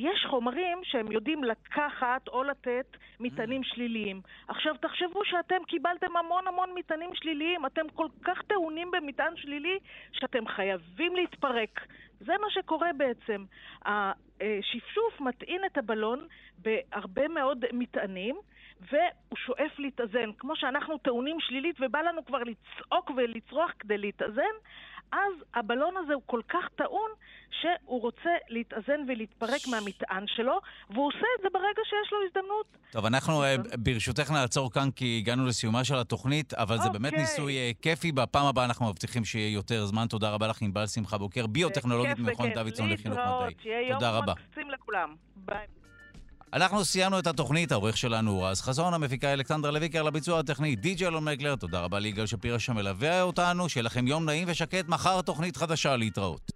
יש חומרים שהם יודעים לקחת או לתת מטענים שליליים. עכשיו, תחשבו שאתם קיבלתם המון המון מטענים שליליים, אתם כל כך טעונים במטען שלילי, שאתם חייבים להתפרק. זה מה שקורה בעצם. השפשוף מטעין את הבלון בהרבה מאוד מטענים, והוא שואף להתאזן. כמו שאנחנו טעונים שלילית ובא לנו כבר לצעוק ולצרוח כדי להתאזן, אז הבלון הזה הוא כל כך טעון שהוא רוצה להתאזן ולהתפרק מהמטען שלו, והוא עושה את זה ברגע שיש לו הזדמנות. טוב, אנחנו אה, ברשותך נעצור כאן כי הגענו לסיומה של התוכנית, אבל זה באמת אוקיי. ניסוי אה, כיפי. בפעם הבאה אנחנו מבטיחים שיהיה יותר זמן. תודה רבה לך, ענבל שמחה בוקר, ביוטכנולוגית ממכון דוידסון לחינוך מדעי. תודה רבה. שיהיה יום מקסים לכולם. ביי. אנחנו סיימנו את התוכנית, העורך שלנו הוא רז חזון, המפיקה אלכסנדר לויקר לביצוע הטכני, די.ג'י אלון מקלר, תודה רבה ליגאל שפירא שמלווה אותנו, שיהיה לכם יום נעים ושקט, מחר תוכנית חדשה להתראות.